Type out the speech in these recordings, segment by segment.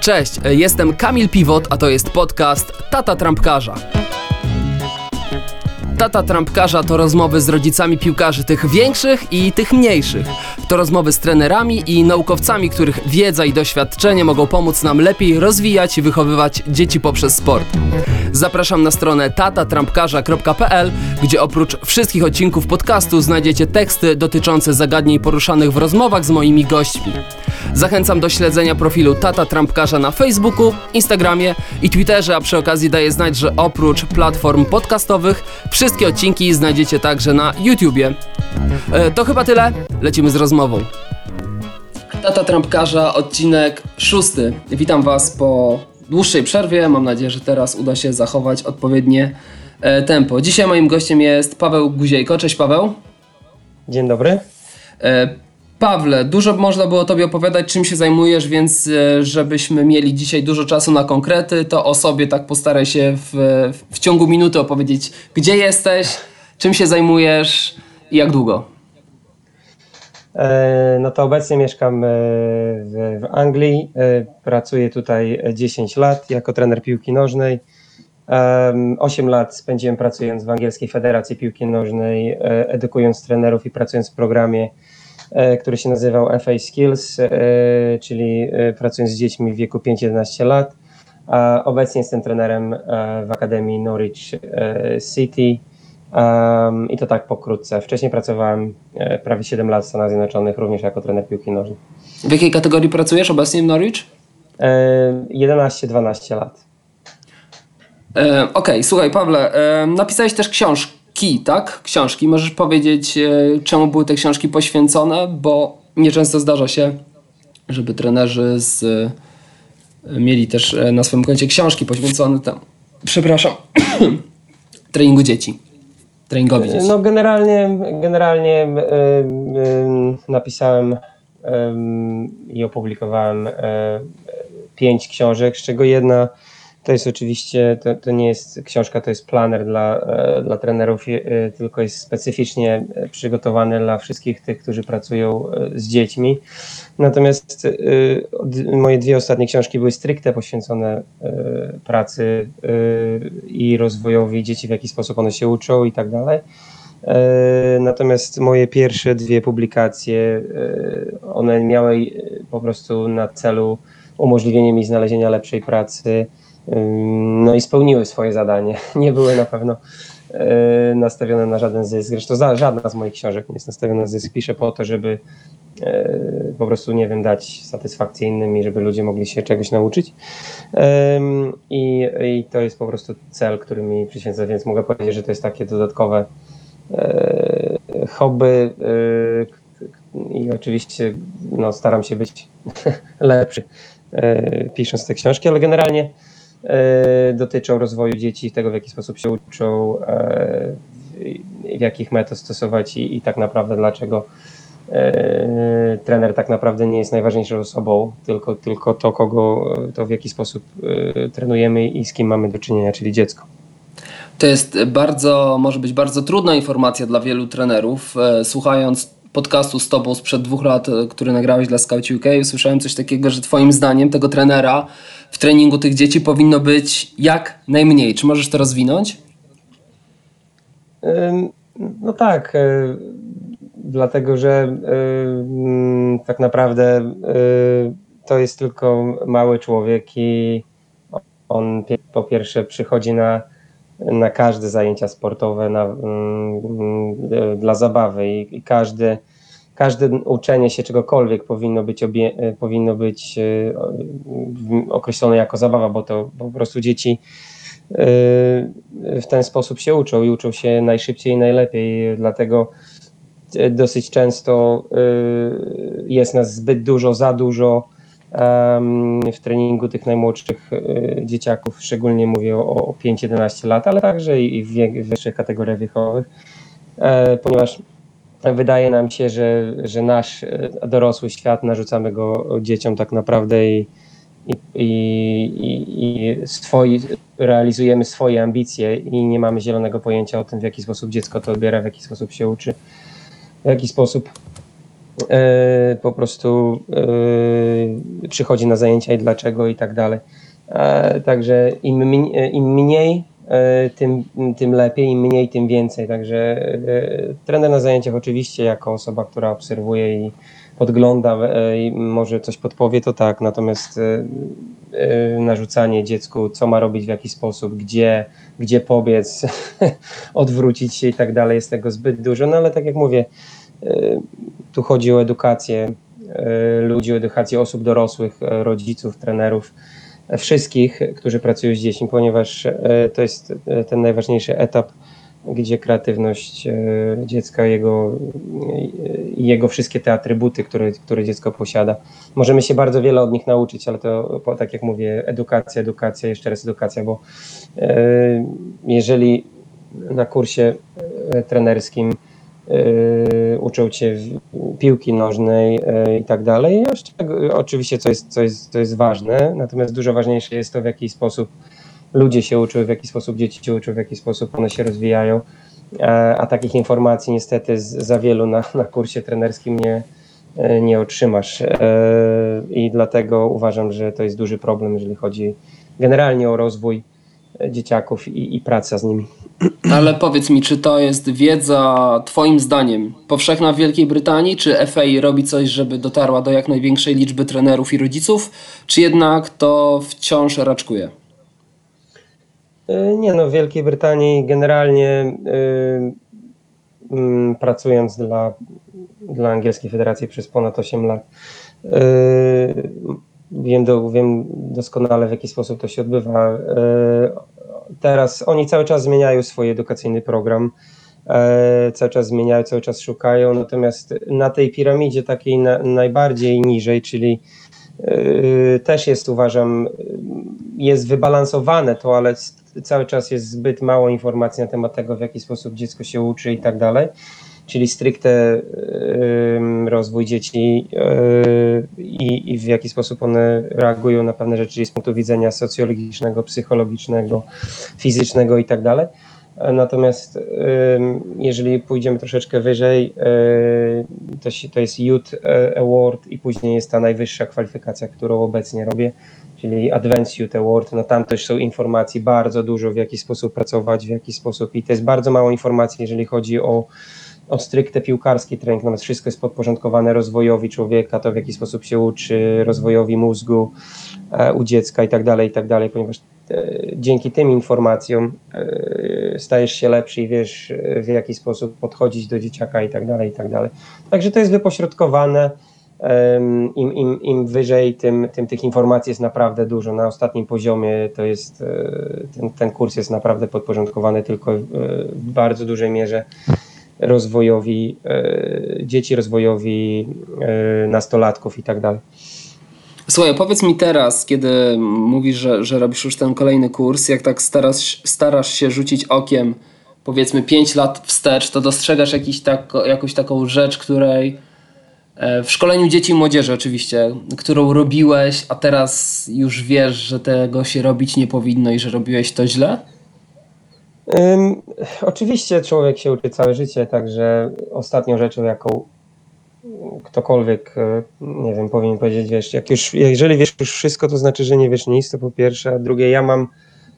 Cześć, jestem Kamil Piwot, a to jest podcast Tata Trampkarza. Tata Trampkarza to rozmowy z rodzicami piłkarzy tych większych i tych mniejszych. To rozmowy z trenerami i naukowcami, których wiedza i doświadczenie mogą pomóc nam lepiej rozwijać i wychowywać dzieci poprzez sport. Zapraszam na stronę tatatrampkarza.pl, gdzie oprócz wszystkich odcinków podcastu znajdziecie teksty dotyczące zagadnień poruszanych w rozmowach z moimi gośćmi. Zachęcam do śledzenia profilu Tata Trampkarza na Facebooku, Instagramie i Twitterze, a przy okazji daję znać, że oprócz platform podcastowych wszystkie odcinki znajdziecie także na YouTubie. E, to chyba tyle, lecimy z rozmową. Tata Trampkarza, odcinek szósty. Witam Was po dłuższej przerwie. Mam nadzieję, że teraz uda się zachować odpowiednie e, tempo. Dzisiaj moim gościem jest Paweł Guziejko. Cześć Paweł. Dzień dobry. Pawle, dużo można było Tobie opowiadać, czym się zajmujesz, więc e, żebyśmy mieli dzisiaj dużo czasu na konkrety, to o sobie tak postaraj się w, w ciągu minuty opowiedzieć, gdzie jesteś, czym się zajmujesz i jak długo. E, no to obecnie mieszkam e, w, w Anglii. Pracuję tutaj 10 lat jako trener piłki nożnej. 8 lat spędziłem pracując w Angielskiej Federacji Piłki Nożnej, edukując trenerów i pracując w programie który się nazywał FA Skills, e, czyli e, pracując z dziećmi w wieku 5-11 lat. A obecnie jestem trenerem w Akademii Norwich City i to tak pokrótce. Wcześniej pracowałem prawie 7 lat w Stanach Zjednoczonych, również jako trener piłki nożnej. W jakiej kategorii pracujesz obecnie w Norwich? 11-12 lat. Okej, okay, słuchaj Pawle, napisałeś też książkę książki, tak? Książki. Możesz powiedzieć, e, czemu były te książki poświęcone? Bo nieczęsto zdarza się, żeby trenerzy z, e, mieli też e, na swoim koncie książki poświęcone temu. Przepraszam. treningu dzieci. Treningowi dzieci. No generalnie, generalnie yy, yy, napisałem yy, i opublikowałem pięć książek, z czego jedna to jest oczywiście, to, to nie jest książka, to jest planer dla, e, dla trenerów, e, tylko jest specyficznie e, przygotowany dla wszystkich tych, którzy pracują z dziećmi. Natomiast moje dwie ostatnie książki były stricte poświęcone pracy i rozwojowi dzieci, w jaki sposób one się uczą i tak dalej. Natomiast moje pierwsze dwie publikacje, one miały po prostu na celu umożliwienie mi znalezienia lepszej pracy, no i spełniły swoje zadanie. Nie były na pewno e, nastawione na żaden zysk. Zresztą żadna z moich książek nie jest nastawiona na zysk. Piszę po to, żeby e, po prostu, nie wiem, dać satysfakcję innym i żeby ludzie mogli się czegoś nauczyć. I, i to jest po prostu cel, który mi przyświęca, więc mogę powiedzieć, że to jest takie dodatkowe e, hobby i oczywiście no, staram się być lepszy pisząc te książki, ale generalnie dotyczą rozwoju dzieci, tego w jaki sposób się uczą, e, w jakich metod stosować i, i tak naprawdę dlaczego e, trener tak naprawdę nie jest najważniejszą osobą, tylko, tylko to, kogo, to w jaki sposób trenujemy i z kim mamy do czynienia, czyli dziecko. To jest bardzo, może być bardzo trudna informacja dla wielu trenerów. Słuchając podcastu z Tobą sprzed dwóch lat, który nagrałeś dla Scout UK, słyszałem coś takiego, że Twoim zdaniem tego trenera w treningu tych dzieci powinno być jak najmniej. Czy możesz to rozwinąć? No tak, e, dlatego że e, tak naprawdę e, to jest tylko mały człowiek i on po pierwsze przychodzi na, na każde zajęcia sportowe na, dla zabawy i, i każdy każde uczenie się czegokolwiek powinno być, obie, e, powinno być e, określone jako zabawa, bo to po prostu dzieci e, w ten sposób się uczą i uczą się najszybciej i najlepiej. Dlatego dosyć często jest nas zbyt dużo, za dużo w treningu tych najmłodszych dzieciaków, szczególnie mówię o 5-11 lat, ale także i w, w wyższych kategoriach wiekowych, ponieważ wydaje nam się, że, że nasz e, dorosły świat narzucamy go dzieciom tak naprawdę i, i, i, i swoi, realizujemy swoje ambicje i nie mamy zielonego pojęcia o tym, w jaki sposób dziecko to odbiera, w jaki sposób się uczy, w jaki sposób e, po prostu e, przychodzi na zajęcia i dlaczego i tak dalej. E, Także im, e, im mniej, e, tym, tym lepiej, im mniej, tym więcej. Także e, trener na zajęciach oczywiście jako osoba, która obserwuje i podgląda e, i może coś podpowie, to tak, natomiast e, e, narzucanie dziecku, co ma robić, w jaki sposób, gdzie, gdzie pobiec, odwrócić się i tak dalej, jest tego zbyt dużo, no ale tak jak mówię, e, tu chodzi o edukację e, ludzi, o edukację osób dorosłych, e, rodziców, trenerów, e, wszystkich, którzy pracują z dziećmi, ponieważ e, to jest e, ten najważniejszy etap, gdzie kreatywność e, dziecka, jego, jego wszystkie te atrybuty, które, które dziecko posiada. Możemy się bardzo wiele od nich nauczyć, ale to, tak jak mówię, edukacja, edukacja, jeszcze raz edukacja, bo e, jeżeli na kursie e, trenerskim e, uczą cię piłki nożnej e, i tak dalej, czego- oczywiście co jest, co, jest, co jest ważne, natomiast dużo ważniejsze jest to, w jaki sposób ludzie się uczą, w jaki sposób dzieci się uczą, w jaki sposób one się rozwijają, a, a takich informacji niestety za wielu na, na kursie trenerskim nie, e, nie otrzymasz. E, I dlatego uważam, że to jest duży problem, jeżeli chodzi generalnie o rozwój e, dzieciaków i, i praca z nimi. Ale powiedz mi, czy to jest wiedza, Twoim zdaniem, powszechna w Wielkiej Brytanii? Czy FA robi coś, żeby dotarła do jak największej liczby trenerów i rodziców? Czy jednak to wciąż raczkuje? E, Nie no, w Wielkiej Brytanii generalnie y, mm, pracując dla, dla Angielskiej Federacji przez ponad 8 lat, y, wiem, do, wiem doskonale w jaki sposób to się odbywa. Y, Teraz oni cały czas zmieniają swój edukacyjny program, e, cały czas zmieniają, cały czas szukają, natomiast na tej piramidzie takiej na, najbardziej niżej, czyli y, też jest uważam, jest wybalansowane to, ale cały czas jest zbyt mało informacji na temat tego, w jaki sposób dziecko się uczy i tak dalej. Czyli stricte rozwój dzieci yy, i, w jaki sposób one reagują na pewne rzeczy z punktu widzenia socjologicznego, psychologicznego, fizycznego i tak Natomiast jeżeli pójdziemy troszeczkę wyżej, yy, to, to jest Youth e, Award i później jest ta najwyższa kwalifikacja, którą obecnie robię, czyli Advanced Youth Award. No tam też są informacji bardzo dużo, w jaki sposób pracować, w jaki sposób i to jest bardzo mało informacji, jeżeli chodzi o o stricte piłkarski trening, natomiast wszystko jest podporządkowane rozwojowi człowieka, to w jaki sposób się uczy, rozwojowi mózgu e, u dziecka i tak dalej, i tak dalej, ponieważ e, dzięki tym informacjom e, stajesz się lepszy i wiesz w jaki sposób podchodzić do dzieciaka i tak dalej, i tak dalej. Także to jest wypośrodkowane. Im, im, im wyżej, tym, tym tych informacji jest naprawdę dużo. Na ostatnim poziomie to jest, ten, ten kurs jest naprawdę podporządkowany tylko w bardzo dużej mierze rozwojowi e, dzieci, rozwojowi e, nastolatków i tak dalej. Słuchaj, powiedz mi teraz, kiedy mówisz, że, że robisz już ten kolejny kurs, jak tak starasz, starasz się rzucić okiem, powiedzmy 5 lat wstecz, to dostrzegasz jakiś tak, jakąś taką rzecz, której e, w szkoleniu dzieci i młodzieży oczywiście, którą robiłeś, a teraz już wiesz, że tego się robić nie powinno i że robiłeś to źle? Oczywiście człowiek się uczy całe życie, także ostatnią rzeczą, jaką ktokolwiek, e, nie wiem, powinien powiedzieć, wiesz, jak już, jeżeli wiesz już wszystko, to znaczy, że nie wiesz nic, to po pierwsze, a drugie, ja mam,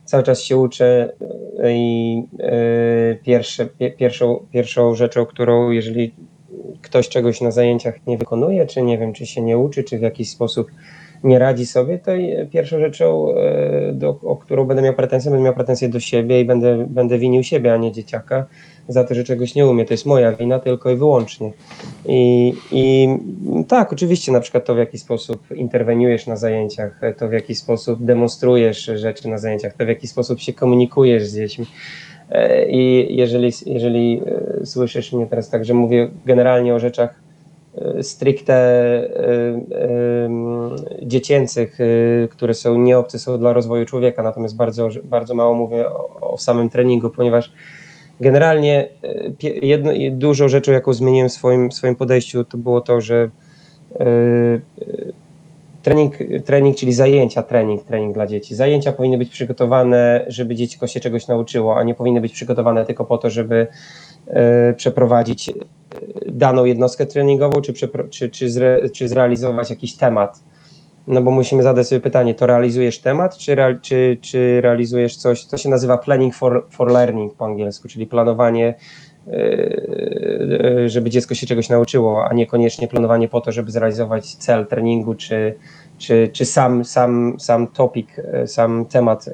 cały czas się uczę e, i e, pierwsze, pie, pierwszą, pierwszą rzeczą, którą, jeżeli ktoś czegoś na zajęciach nie wykonuje, czy nie wiem, czy się nie uczy, czy w jakiś sposób nie radzi sobie, to pierwszą rzeczą, e, do, o którą będę miał pretensję, będę miał pretensję do siebie i będę, będę winił siebie, a nie dzieciaka za to, że czegoś nie umie. To jest moja wina tylko i wyłącznie. I, I tak, oczywiście, na przykład to, w jaki sposób interweniujesz na zajęciach, to w jaki sposób demonstrujesz rzeczy na zajęciach, to w jaki sposób się komunikujesz z dziećmi. E, I jeżeli, jeżeli e, słyszysz mnie teraz tak, że mówię generalnie o rzeczach stricte e, em, dziecięcych, które są nieobce są dla rozwoju człowieka, natomiast bardzo, bardzo mało mówię o, o samym treningu, ponieważ generalnie jedno, dużą rzeczą, jaką zmieniłem w swoim, swoim podejściu, to było to, że trening, trening, czyli zajęcia, trening, trening dla dzieci. Zajęcia powinny być przygotowane, żeby dziecko się czegoś nauczyło, a nie powinny być przygotowane tylko po to, żeby przeprowadzić e, daną jednostkę treningową, czy, czy, czy, zre, czy zrealizować jakiś temat. No bo musimy zadać sobie pytanie, to realizujesz temat, czy, czy, czy realizujesz coś, to się nazywa planning for, for learning po angielsku, czyli planowanie Yy, żeby dziecko się czegoś nauczyło, a niekoniecznie planowanie po to, żeby zrealizować cel treningu, czy, czy, czy sam, sam, sam topic, sam temat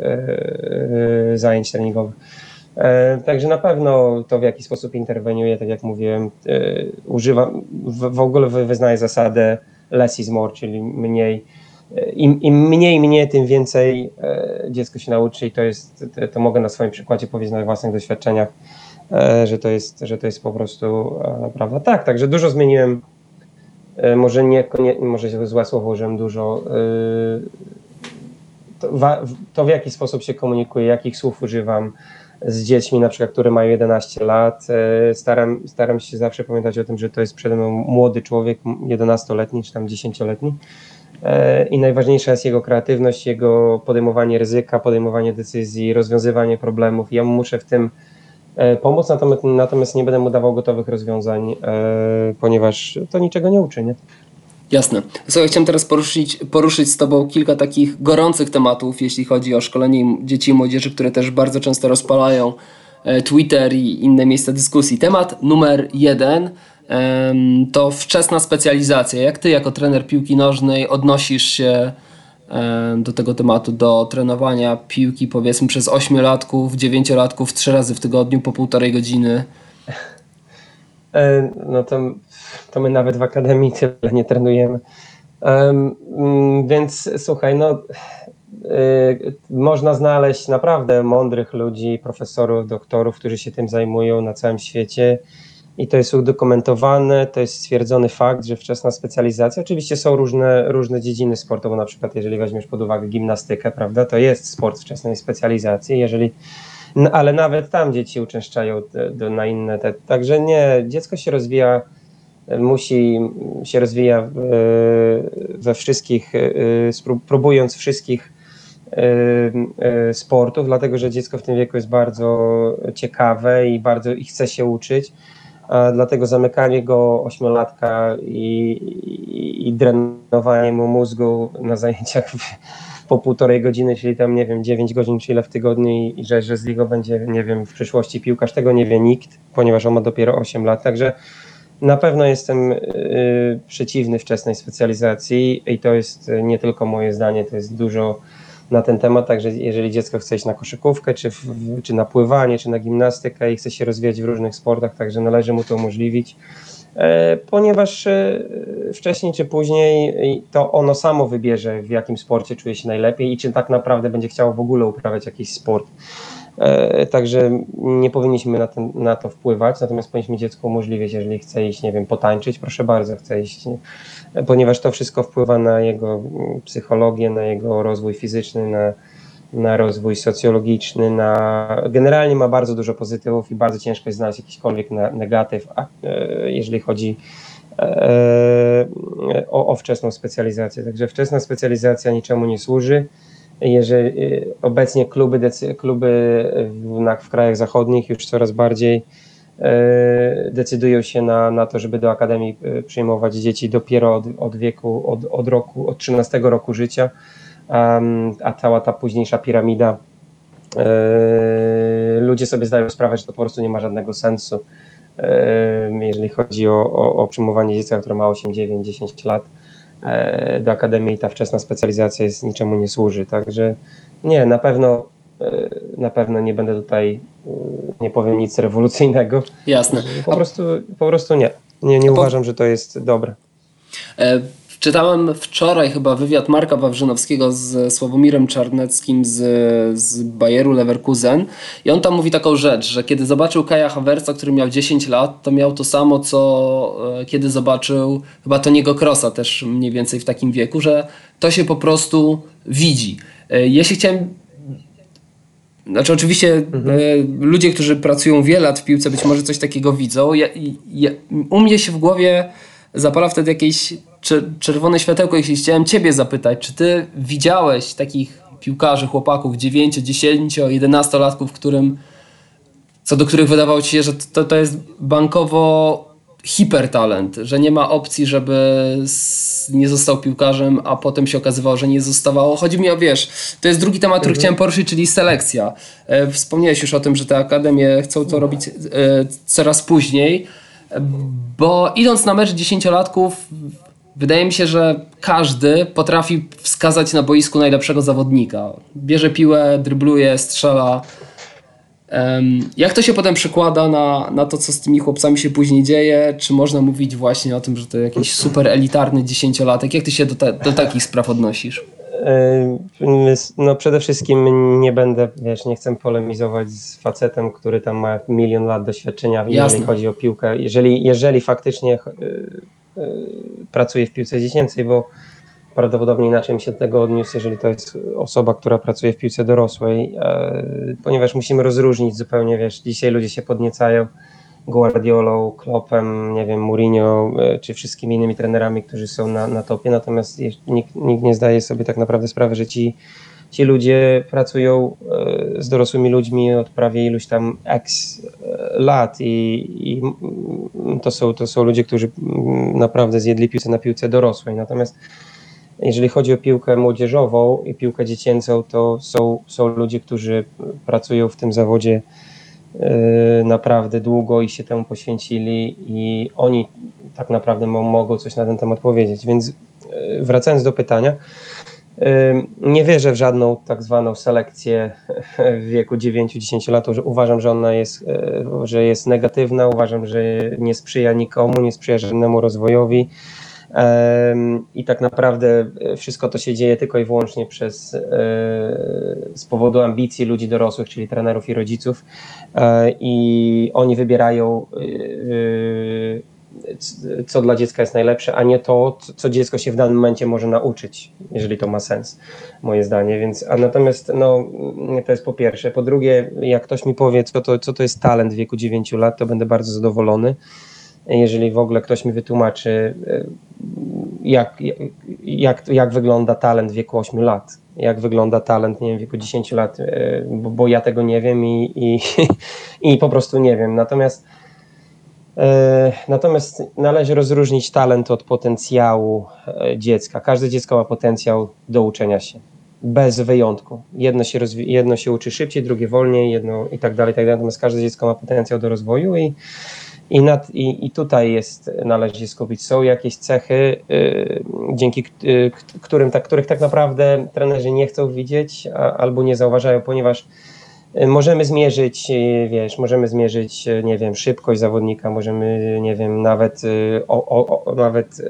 zajęć treningowych. Yy, także na pewno to, w jaki sposób interweniuję, tak jak mówiłem, używam, w, ogóle wyznaję zasadę less is more, czyli mniej. Im, Im mniej mnie, tym więcej dziecko się nauczy i to jest, to mogę na swoim przykładzie powiedzieć na własnych doświadczeniach E, że to jest, że to jest po prostu e, prawda. Tak, także dużo zmieniłem. E, może nie, może złe słowo użyłem dużo. To, to, w jaki sposób się komunikuję, jakich słów używam z dziećmi, na przykład, które mają 11 lat. Staram, staram się zawsze pamiętać o tym, że to jest przede mną młody człowiek, 11-letni czy tam 10-letni. I najważniejsza jest jego kreatywność, jego podejmowanie ryzyka, podejmowanie decyzji, rozwiązywanie problemów. Ja muszę w tym E, pomóc, natomiast, natomiast nie będę mu dawał gotowych rozwiązań, e, ponieważ to niczego nie uczy. Nie? Jasne. Słuchaj, chciałem teraz poruszyć, poruszyć z Tobą kilka takich gorących tematów, jeśli chodzi o szkolenie dzieci i młodzieży, które też bardzo często rozpalają e, Twitter i inne miejsca dyskusji. Temat numer jeden to wczesna specjalizacja. Jak Ty jako trener piłki nożnej odnosisz się do tego tematu, do trenowania piłki powiedzmy przez 8-latków, 9-latków, 3 razy w tygodniu po półtorej godziny? E, no to, to my nawet w akademii tyle nie trenujemy. Um, więc słuchaj, no y, można znaleźć naprawdę mądrych ludzi, profesorów, doktorów, którzy się tym zajmują na całym świecie i to jest udokumentowane, to jest stwierdzony fakt, że wczesna specjalizacja, oczywiście są różne, różne dziedziny sportu, bo na przykład jeżeli weźmiesz pod uwagę gimnastykę, prawda, to jest sport wczesnej specjalizacji, jeżeli, no, ale nawet tam dzieci uczęszczają do, na inne, te, także nie, dziecko się rozwija, musi się rozwija we wszystkich, próbując wszystkich sportów, dlatego że dziecko w tym wieku jest bardzo ciekawe i bardzo i chce się uczyć dlatego zamykanie go ośmiolatka i, i, i drenowanie mu mózgu na zajęciach po półtorej godziny, czyli tam nie wiem, 9 godzin czy ile w tygodniu i, i że, że z niego będzie, nie wiem, w przyszłości piłkarz, tego nie wie nikt, ponieważ on ma dopiero 8 lat, także na pewno jestem y, przeciwny wczesnej specjalizacji i to jest nie tylko moje zdanie, to jest dużo na ten temat, także jeżeli dziecko chce iść na koszykówkę, czy, w, czy na pływanie, czy na gimnastykę i chce się rozwijać w różnych sportach, także należy mu to umożliwić, e, ponieważ e, wcześniej czy później to ono samo wybierze, w jakim sporcie czuje się najlepiej i czy tak naprawdę będzie chciało w ogóle uprawiać jakiś sport. E, także nie powinniśmy na, ten, na, to wpływać, natomiast powinniśmy dziecku umożliwić, jeżeli chce iść, nie wiem, potańczyć, proszę bardzo, chce iść, nie? ponieważ to wszystko wpływa na jego mm, psychologię, na jego rozwój fizyczny, na, na rozwój socjologiczny, na generalnie ma bardzo dużo pozytywów i bardzo ciężko jest znaleźć jakikolwiek negatyw, e, jeżeli chodzi e, o, o wczesną specjalizację. Także wczesna specjalizacja niczemu nie służy jeżeli y, obecnie kluby, kluby w, w krajach zachodnich już coraz bardziej y, decydują się na, na to, żeby do akademii y, przyjmować dzieci dopiero od, od wieku, od, od roku, od 13 roku życia, a cała ta późniejsza piramida ludzie sobie zdają sprawę, że to po prostu nie ma żadnego sensu, jeżeli chodzi o, o, o przyjmowanie dziecka, które ma 8, 9, 10 lat do akademii ta wczesna specjalizacja jest niczemu nie służy. Także nie, na pewno e, na pewno nie będę tutaj, e, nie powiem nic rewolucyjnego. Jasne. Po prostu, po prostu nie. Nie, nie uważam, że to jest dobre. Czytałem wczoraj chyba wywiad Marka Wawrzynowskiego z Sławomirem Czarneckim z, z Bayeru Leverkusen i on tam mówi taką rzecz, że kiedy zobaczył Kaja Havertza, który miał 10 lat, to miał to samo, co e, kiedy zobaczył chyba Toniego Krosa też mniej więcej w takim wieku, że to się po prostu widzi. E, jeśli chciałem znaczy, oczywiście mhm. e, ludzie, którzy pracują wiele lat w piłce, być może coś takiego widzą. Ja, ja, u mnie się w głowie zapala wtedy jakieś czerwone światełko, jeśli chciałem Ciebie zapytać, czy Ty widziałeś takich piłkarzy, chłopaków 9, 10, 11 latków, którym, co do których wydawało Ci się, że to, to jest bankowo hipertalent, że nie ma opcji, żeby nie został piłkarzem, a potem się okazywało, że nie zostawało. Chodzi mi o, wiesz, to jest drugi temat, który chciałem poruszyć, czyli selekcja. E, Wspomniałeś już o tym, że te akademie chcą to robić e, coraz później, bo idąc na mecz dziesięciolatków, wydaje mi się, że każdy potrafi wskazać na boisku najlepszego zawodnika. Bierze piłę, drybluje, strzela. Jak to się potem przekłada na, na to, co z tymi chłopcami się później dzieje? Czy można mówić właśnie o tym, że to jakiś super elitarny dziesięciolatek? Jak ty się do, te, do takich spraw odnosisz? No przede wszystkim nie będę, wiesz, nie chcę polemizować z facetem, który tam ma milion lat doświadczenia, jeżeli Jasne. chodzi o piłkę. Jeżeli, jeżeli faktycznie yy, pracuje w piłce dziecięcej, bo prawdopodobnie inaczej bym się do tego odniósł, jeżeli to jest osoba, która pracuje w piłce dorosłej, yy, ponieważ musimy rozróżnić zupełnie, wiesz, dzisiaj ludzie się podniecają Guardiolą, Kloppem, nie wiem, Mourinho, e, czy wszystkimi innymi trenerami, którzy są na, na topie, natomiast nikt, nikt nie zdaje sobie tak naprawdę sprawy, że ci, ci ludzie pracują e, z dorosłymi ludźmi od prawie iluś tam x e, lat i, i to, są, to są ludzie, którzy naprawdę zjedli piłce na piłce dorosłej, natomiast jeżeli chodzi o piłkę młodzieżową i piłkę dziecięcą, to są, są ludzie, którzy pracują w tym zawodzie e, naprawdę długo i się temu poświęcili i oni tak naprawdę mo- mogą coś na ten temat powiedzieć. Więc wracając do pytania, nie wierzę w żadną tak zwaną selekcję w wieku 9-10 lat, uważam, że ona jest, e, że jest negatywna, uważam, że nie sprzyja nikomu, nie sprzyja żadnemu rozwojowi. I tak naprawdę e, wszystko to się dzieje tylko i wyłącznie przez, e, z powodu ambicji ludzi dorosłych, czyli trenerów i rodziców. I oni wybierają, co dla dziecka jest najlepsze, a nie to, co dziecko się w danym momencie może nauczyć, jeżeli to ma sens, moje zdanie. Więc, a natomiast no, to jest po pierwsze. Po drugie, jak ktoś mi powie, co to, co to jest talent w wieku 9 lat, to będę bardzo zadowolony jeżeli w ogóle ktoś mi wytłumaczy, e, jak, jak, jak wygląda talent w wieku 8 lat, jak wygląda talent nie wiem, w wieku 10 lat, e, bo, bo ja tego nie wiem i, i, i po prostu nie wiem. Natomiast, natomiast należy rozróżnić talent od potencjału e, dziecka. Każde dziecko ma potencjał do uczenia się. Bez wyjątku. Jedno się, jedno się uczy szybciej, drugie wolniej, jedno i tak dalej, i tak dalej. Natomiast każde dziecko ma potencjał do rozwoju i, i, nad, i, I tutaj jest, należy się skupić. Są jakieś cechy, y, dzięki y, którym, tak, których tak naprawdę trenerzy nie chcą widzieć a, albo nie zauważają, ponieważ możemy zmierzyć, y, wiesz, możemy zmierzyć, y, nie wiem, szybkość zawodnika, możemy, nie wiem, nawet, y, o, o, nawet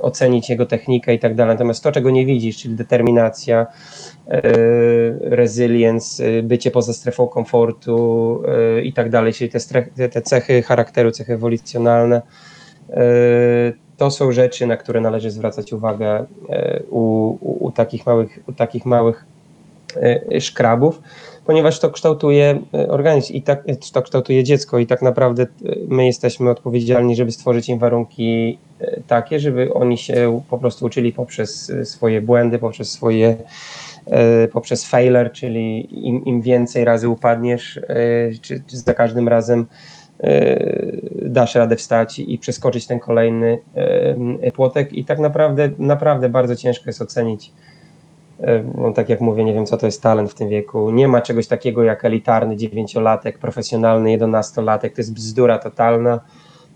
ocenić jego technikę i tak dalej. Natomiast to, czego nie widzisz, czyli determinacja, resilience, bycie poza strefą komfortu i tak dalej, czyli te, te, cechy charakteru, cechy ewolucjonalne, to są rzeczy, na które należy zwracać uwagę u, u, u takich małych, u takich małych szkrabów, ponieważ to kształtuje y, organizm i tak, to kształtuje dziecko i tak naprawdę y, my jesteśmy odpowiedzialni, żeby stworzyć im warunki y, takie, żeby oni się po prostu uczyli poprzez swoje błędy, poprzez swoje e, poprzez failure, czyli im, im więcej razy upadniesz, e, czy, czy za każdym razem e, dasz radę wstać i przeskoczyć ten kolejny e, płotek. I tak naprawdę, naprawdę bardzo ciężko jest ocenić e, no, tak jak mówię, nie wiem co to jest talent w tym wieku. Nie ma czegoś takiego jak elitarny dziewięciolatek, profesjonalny jedenastolatek. To jest bzdura totalna.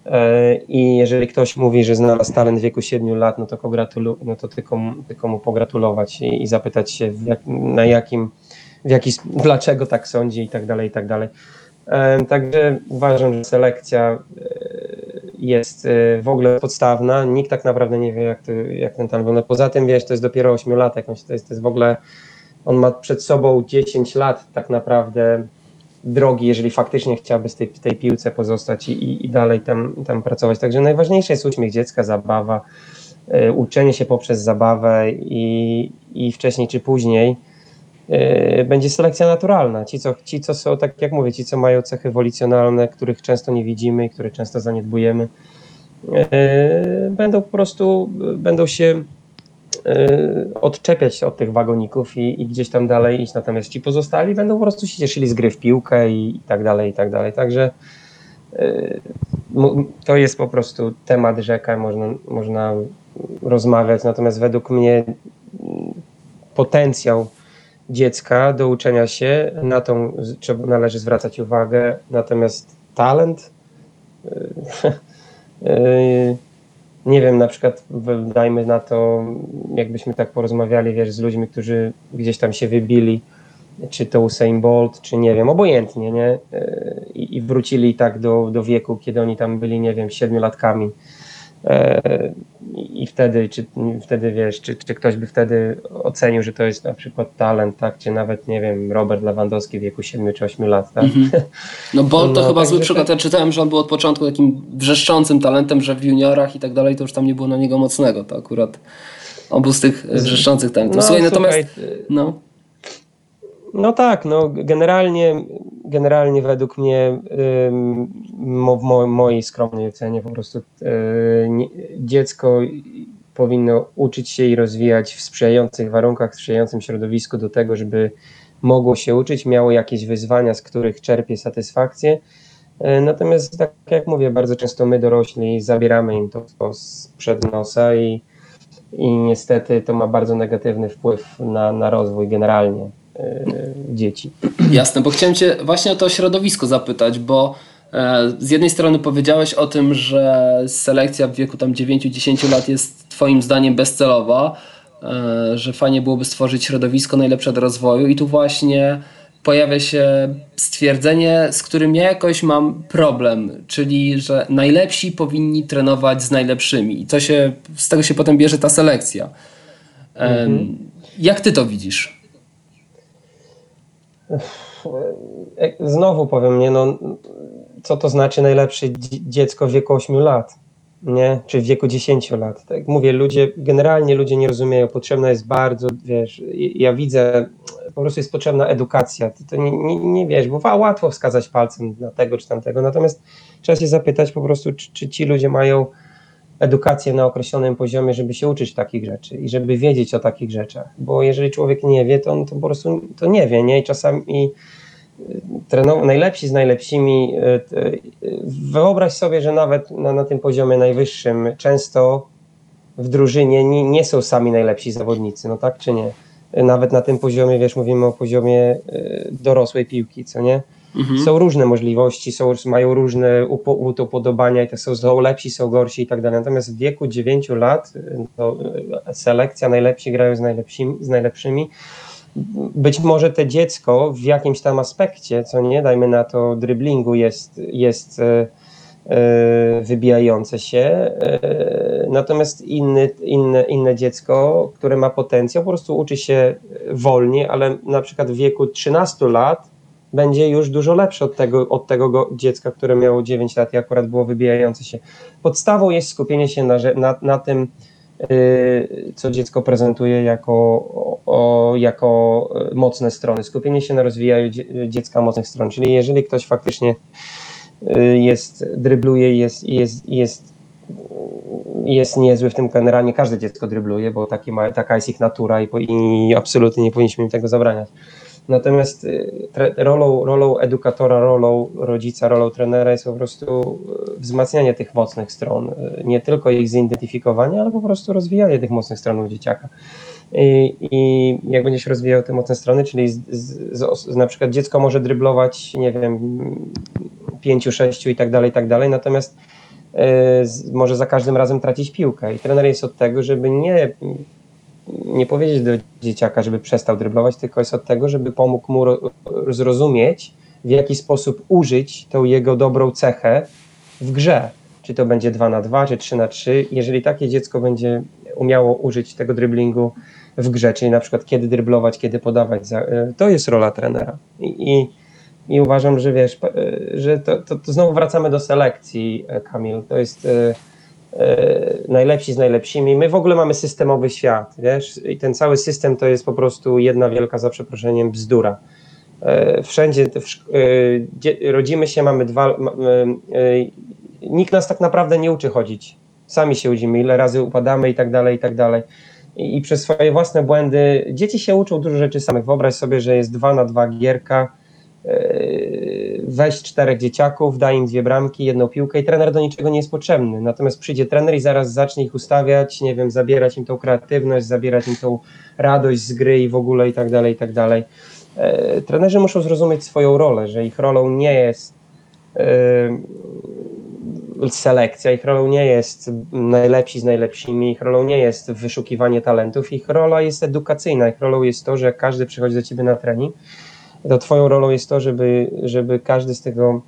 E, I jeżeli ktoś mówi, że znalazł talent w wieku 7 lat, no to, pogratulu- no to tylko, tylko mu pogratulować i, i zapytać się, jak, na jakim, w jaki, dlaczego tak sądzi i tak dalej, i tak dalej. E, Także uważam, że selekcja e, jest e, w ogóle podstawna. Nikt tak naprawdę nie wie, jak, to, jak ten talent wygląda. Poza tym, wiesz, to jest dopiero 8 lat, to jest, to jest w ogóle, on ma przed sobą 10 lat tak naprawdę drogi, jeżeli faktycznie chciałby z tej, w tej piłce pozostać i, i, dalej tam, tam pracować. Także najważniejsze jest uśmiech dziecka, zabawa, y, uczenie się poprzez zabawę i, i wcześniej czy później y, będzie selekcja naturalna. Ci co, ci, co są, tak jak mówię, ci, co mają cechy ewolucjonalne, których często nie widzimy i które często zaniedbujemy, e, będą po prostu, będą się e, odczepiać od tych wagoników i, i gdzieś tam dalej iść, natomiast ci pozostali będą po prostu się cieszyli z gry w piłkę i, i tak dalej, i tak dalej, także e, to jest po prostu temat rzeka, można, można rozmawiać, natomiast według mnie potencjał dziecka do uczenia się, na tą trzeba, należy zwracać uwagę, natomiast talent, y, y, nie wiem, na przykład dajmy na to, jakbyśmy tak porozmawiali, wiesz, z ludźmi, którzy gdzieś tam się wybili, czy to Usain Bolt, czy nie wiem, obojętnie, nie? Y, I, i wrócili tak do, do wieku, kiedy oni tam byli, nie wiem, siedmiolatkami. E, I i wtedy, czy wtedy wiesz, czy, czy ktoś by wtedy ocenił, że to jest na przykład talent, tak? Czy nawet, nie wiem, Robert Lewandowski w wieku 7 czy 8 lat, tak? No Bolt to No, chyba także zły przykład. tak. Ja czytałem, że on był od początku takim wrzeszczącym talentem, że w juniorach i tak dalej to już tam nie było na niego mocnego. To akurat on był z tych e, wrzeszczących talentów. Słuchaj, natomiast... słuchaj, y, No. No tak, no generalnie, generalnie według mnie w mo, mojej skromnej ocenie po prostu y, dziecko powinno uczyć się i rozwijać w sprzyjających warunkach, w sprzyjającym środowisku do tego, żeby mogło się uczyć, miało jakieś wyzwania, z których czerpie satysfakcję. Y, Natomiast tak jak mówię, bardzo często my dorośli zabieramy im to, sprzed nosa i, i niestety to ma bardzo negatywny wpływ na, na rozwój generalnie dzieci. Jasne, bo chciałem Cię właśnie o to środowisko zapytać, bo e, z jednej strony powiedziałeś o tym, że selekcja w wieku tam 9-10 lat jest Twoim zdaniem bezcelowa, e, że fajnie byłoby stworzyć środowisko najlepsze do rozwoju i tu właśnie pojawia się stwierdzenie, z którym ja jakoś mam problem, czyli że najlepsi powinni trenować z najlepszymi i to się, z tego się potem bierze ta selekcja. Em, Jak Ty to widzisz? E, Znowu powiem, nie, no, co to znaczy najlepsze dzie- dziecko w wieku 8 lat, nie? Czy w wieku 10 lat. Tak mówię, ludzie, generalnie ludzie nie rozumieją, potrzebna jest bardzo, wiesz, ja widzę, po prostu jest potrzebna edukacja. To, to nie, nie, nie wiesz, bo łatwo wskazać palcem na tego czy tamtego, natomiast trzeba się zapytać po prostu, czy, czy ci ludzie mają edukację na określonym poziomie, żeby się uczyć takich rzeczy i żeby wiedzieć o takich rzeczach, bo jeżeli człowiek nie wie, to on to po prostu to nie wie, nie? I czasami trenował najlepsi z najlepszymi. y, y, Wyobraź sobie, że nawet na, na tym poziomie najwyższym często w drużynie nie, nie są sami najlepsi zawodnicy, no tak czy nie? Nawet na tym poziomie, wiesz, mówimy o poziomie y, dorosłej piłki, co nie? Są różne możliwości, są, mają różne upo, upodobania i to są, są lepsi, są gorsi i tak dalej. Natomiast w wieku 9 lat to y, selekcja, najlepsi grają z najlepszymi, z najlepszymi być może te dziecko w jakimś tam aspekcie, co nie, dajmy na to driblingu jest, jest e, e, wybijające się, e, natomiast inny, inne, inne dziecko, które ma potencjał, po prostu uczy się wolniej, ale na przykład w wieku 13 lat będzie już dużo lepsze od tego, od tego go, dziecka, które miało 9 lat i akurat było wybijające się. Podstawą jest skupienie się na, na, na tym, y, co dziecko prezentuje jako, o, jako e, mocne strony. Skupienie się na rozwijaniu dzie- dziecka mocnych stron. Czyli jeżeli ktoś faktycznie y, jest, drybluje i jest, jest, jest, jest niezły w tym generalnie, każde dziecko drybluje, bo taki ma, taka jest ich natura i, i absolutnie nie powinniśmy im tego zabraniać. Natomiast y, rolą, rolą edukatora, rolą rodzica, rolą trenera jest po prostu y, wzmacnianie tych mocnych stron. Y, Nie tylko ich zidentyfikowanie, ale po prostu rozwijanie tych mocnych stron u dzieciaka. I, I jak będziesz rozwijał te mocne strony, czyli z, z, z, na przykład dziecko może dryblować, nie wiem, pięciu, sześciu i tak dalej, i tak dalej, natomiast może za każdym razem tracić piłkę. I trener jest od tego, żeby nie nie powiedzieć do dzieciaka, żeby przestał dryblować, tylko jest od tego, żeby pomógł mu ro- zrozumieć, w jaki sposób użyć tą jego dobrą cechę w grze. Czy to będzie 2 na 2, czy 3 na 3. Jeżeli takie dziecko będzie umiało użyć tego dryblingu w grze, czyli na przykład kiedy dryblować, kiedy podawać, y, to jest rola trenera. I, i, i uważam, że wiesz, y, że to, to, to znowu wracamy do selekcji, y, Kamil. To jest e, najlepsi z najlepszymi. My w ogóle mamy systemowy świat, wiesz, i ten cały system to jest po prostu jedna wielka, za przeproszeniem, bzdura. E, Wszędzie, e, rodzimy się, mamy dwa, e, nikt nas tak naprawdę nie uczy chodzić. Sami się uczymy, ile razy upadamy i tak dalej, i tak dalej. I, przez swoje własne błędy dzieci się uczą dużo rzeczy samych. Wyobraź sobie, że jest dwa na dwa gierka, weź czterech dzieciaków, daj im dwie bramki, jedną piłkę i trener do niczego nie jest potrzebny. Natomiast przyjdzie trener i zaraz zacznie ich ustawiać, nie wiem, zabierać im tą kreatywność, zabierać im tą radość z gry i w ogóle i tak dalej, i tak dalej. Yy, trenerzy muszą zrozumieć swoją rolę, że ich rolą nie jest yy, selekcja, ich rolą nie jest najlepsi z najlepszymi, ich rolą nie jest wyszukiwanie talentów, ich rola jest edukacyjna, ich rolą jest to, że każdy przychodzi do ciebie na trening, to twoją rolą jest to, żeby, żeby każdy z tego,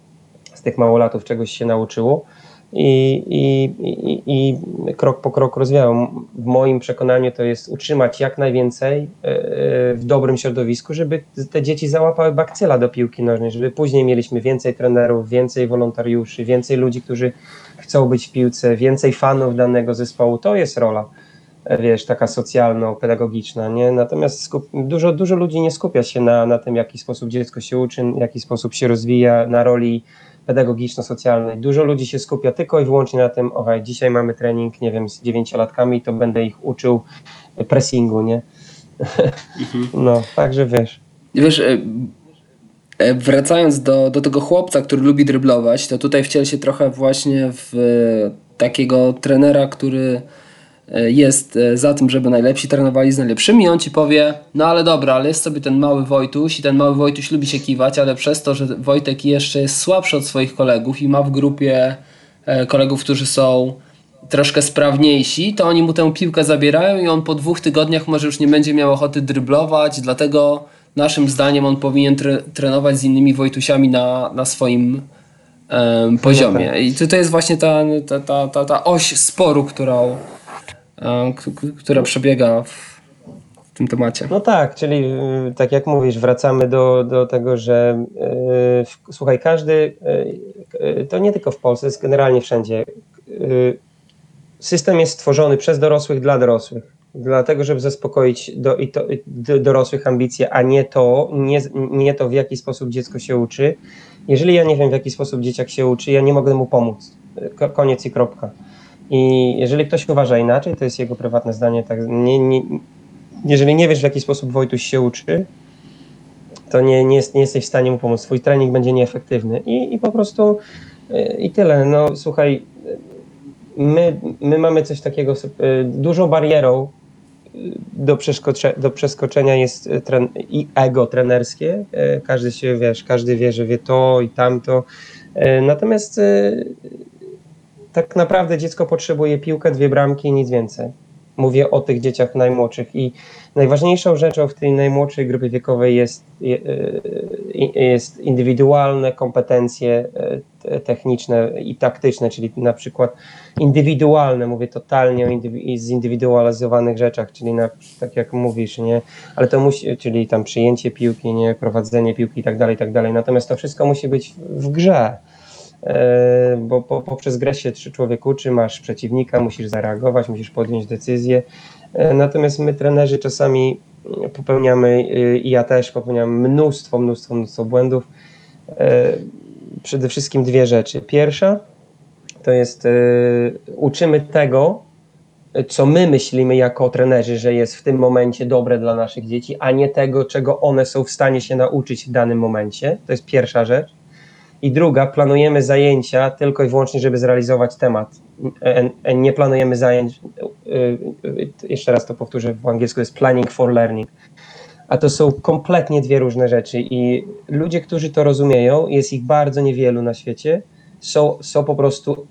z tych małolatów czegoś się nauczyło i, i, i, i krok po kroku rozwijał. W moim przekonaniu to jest utrzymać jak najwięcej e, w dobrym środowisku, żeby te dzieci załapały bakcyla do piłki nożnej, żeby później mieliśmy więcej trenerów, więcej wolontariuszy, więcej ludzi, którzy chcą być w piłce, więcej fanów danego zespołu. To jest rola wiesz, taka socjalno-pedagogiczna, nie? Natomiast skup, dużo, dużo ludzi nie skupia się na, na tym, w jaki sposób dziecko się uczy, w jaki sposób się rozwija, na roli pedagogiczno-socjalnej. Dużo ludzi się skupia tylko i wyłącznie na tym, okej, dzisiaj mamy trening, nie wiem, z dziewięciolatkami, to będę ich uczył pressingu, nie? Mhm. No, także wiesz. Wiesz, e, e, wracając do, do tego chłopca, który lubi dryblować, to tutaj wciel się trochę właśnie w takiego trenera, który E, jest e, za tym, żeby najlepsi trenowali z najlepszymi, on ci powie, no ale dobra, ale jest sobie ten mały Wojtuś i ten mały Wojtuś lubi się kiwać, ale przez to, że Wojtek jeszcze jest słabszy od swoich kolegów i ma w grupie e, kolegów, którzy są troszkę sprawniejsi, to oni mu tę piłkę zabierają i on po dwóch tygodniach może już nie będzie miał ochoty dryblować, dlatego naszym zdaniem on powinien tre trenować z innymi Wojtusiami na, na swoim um, poziomie. No tak. I to, to jest właśnie ta, ta, ta, ta oś sporu, którą która przebiega w, tym temacie. No tak, czyli y, tak jak mówisz, wracamy do, do tego, że yy, słuchaj, każdy, yy, to nie tylko w Polsce, jest generalnie wszędzie. Yy, system jest stworzony przez dorosłych dla dorosłych. Dlatego, żeby zaspokoić do, i to, do, dorosłych ambicje, a nie to, nie, nie to, w jaki sposób dziecko się uczy. Jeżeli ja nie wiem, w jaki sposób dzieciak się uczy, ja nie mogę mu pomóc. Koniec i kropka. I jeżeli ktoś uważa inaczej, to jest jego prywatne zdanie. Tak, nie, nie, jeżeli nie wiesz, w jaki sposób Wojtuś się uczy, to nie, nie, jest, nie jesteś w stanie mu pomóc. Twój trening będzie nieefektywny. I, i po prostu i tyle. No słuchaj, my, my mamy coś takiego, y, dużą barierą do, do przeskoczenia jest tren, i ego trenerskie. Każdy się, wiesz, każdy wie, że wie to i tamto. Natomiast tak naprawdę dziecko potrzebuje piłkę, dwie bramki i nic więcej. Mówię o tych dzieciach najmłodszych i najważniejszą rzeczą w tej najmłodszej grupie wiekowej jest, jest indywidualne kompetencje e, techniczne i taktyczne, czyli na przykład indywidualne, mówię totalnie o zindywidualizowanych rzeczach, czyli na, tak jak mówisz, nie, ale to musi, czyli tam przyjęcie piłki, nie, prowadzenie piłki i tak dalej, tak dalej. Natomiast to wszystko musi być w grze E, bo po, poprzez grę się człowiek uczy, masz przeciwnika, musisz zareagować, musisz podjąć decyzję. E, natomiast my, trenerzy, czasami popełniamy, e, i ja też popełniam mnóstwo, mnóstwo, mnóstwo błędów. Przede wszystkim dwie rzeczy. Pierwsza to jest uczymy tego, co my myślimy jako trenerzy, że jest w tym momencie dobre dla naszych dzieci, a nie tego, czego one są w stanie się nauczyć w danym momencie. To jest pierwsza rzecz. I druga, planujemy zajęcia tylko i wyłącznie, żeby zrealizować temat. Nie planujemy zajęć, e, jeszcze raz to powtórzę w angielsku, jest planning for learning. A to są kompletnie dwie różne rzeczy i ludzie, którzy to rozumieją, jest ich bardzo niewielu na świecie, są, są po prostu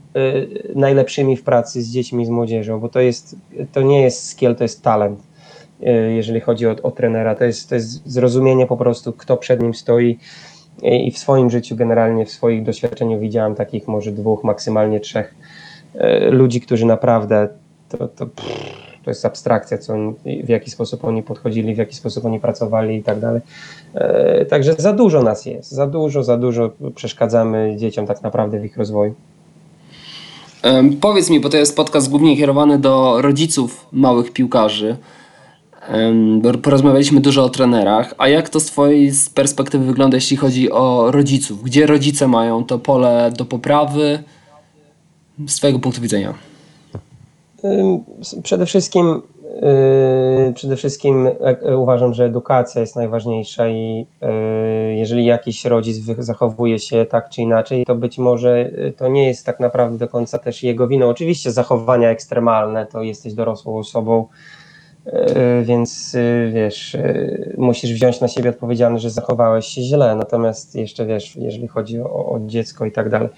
najlepszymi w pracy z dziećmi, z młodzieżą, bo to, jest, to nie jest skill, to jest talent jeżeli chodzi o, o trenera. To jest, to jest zrozumienie po prostu, kto przed nim stoi, i w swoim życiu, generalnie w swoich doświadczeniu widziałem takich może dwóch, maksymalnie trzech e, ludzi, którzy naprawdę to, to, to jest abstrakcja, co w jaki sposób oni podchodzili, w jaki sposób oni pracowali i tak dalej. E, także za dużo nas jest, za dużo, za dużo przeszkadzamy dzieciom tak naprawdę w ich rozwoju. Powiedz mi, bo to jest podcast głównie kierowany do rodziców małych piłkarzy porozmawialiśmy dużo o trenerach, a jak to z Twojej perspektywy wygląda, jeśli chodzi o rodziców? Gdzie rodzice mają to pole do poprawy? z Twojego punktu widzenia? Przede wszystkim, yy, przede wszystkim e, e, uważam, że edukacja jest najważniejsza i yy, jeżeli jakiś rodzic zachowuje się tak czy inaczej, to być może y, to nie jest tak naprawdę do końca też jego winą. Oczywiście zachowania ekstremalne, to jesteś dorosłą osobą, więc yy, wiesz, yy, musisz wziąć na siebie odpowiedzialność, że zachowałeś się źle, natomiast jeszcze wiesz, jeżeli chodzi o, o dziecko i tak dalej.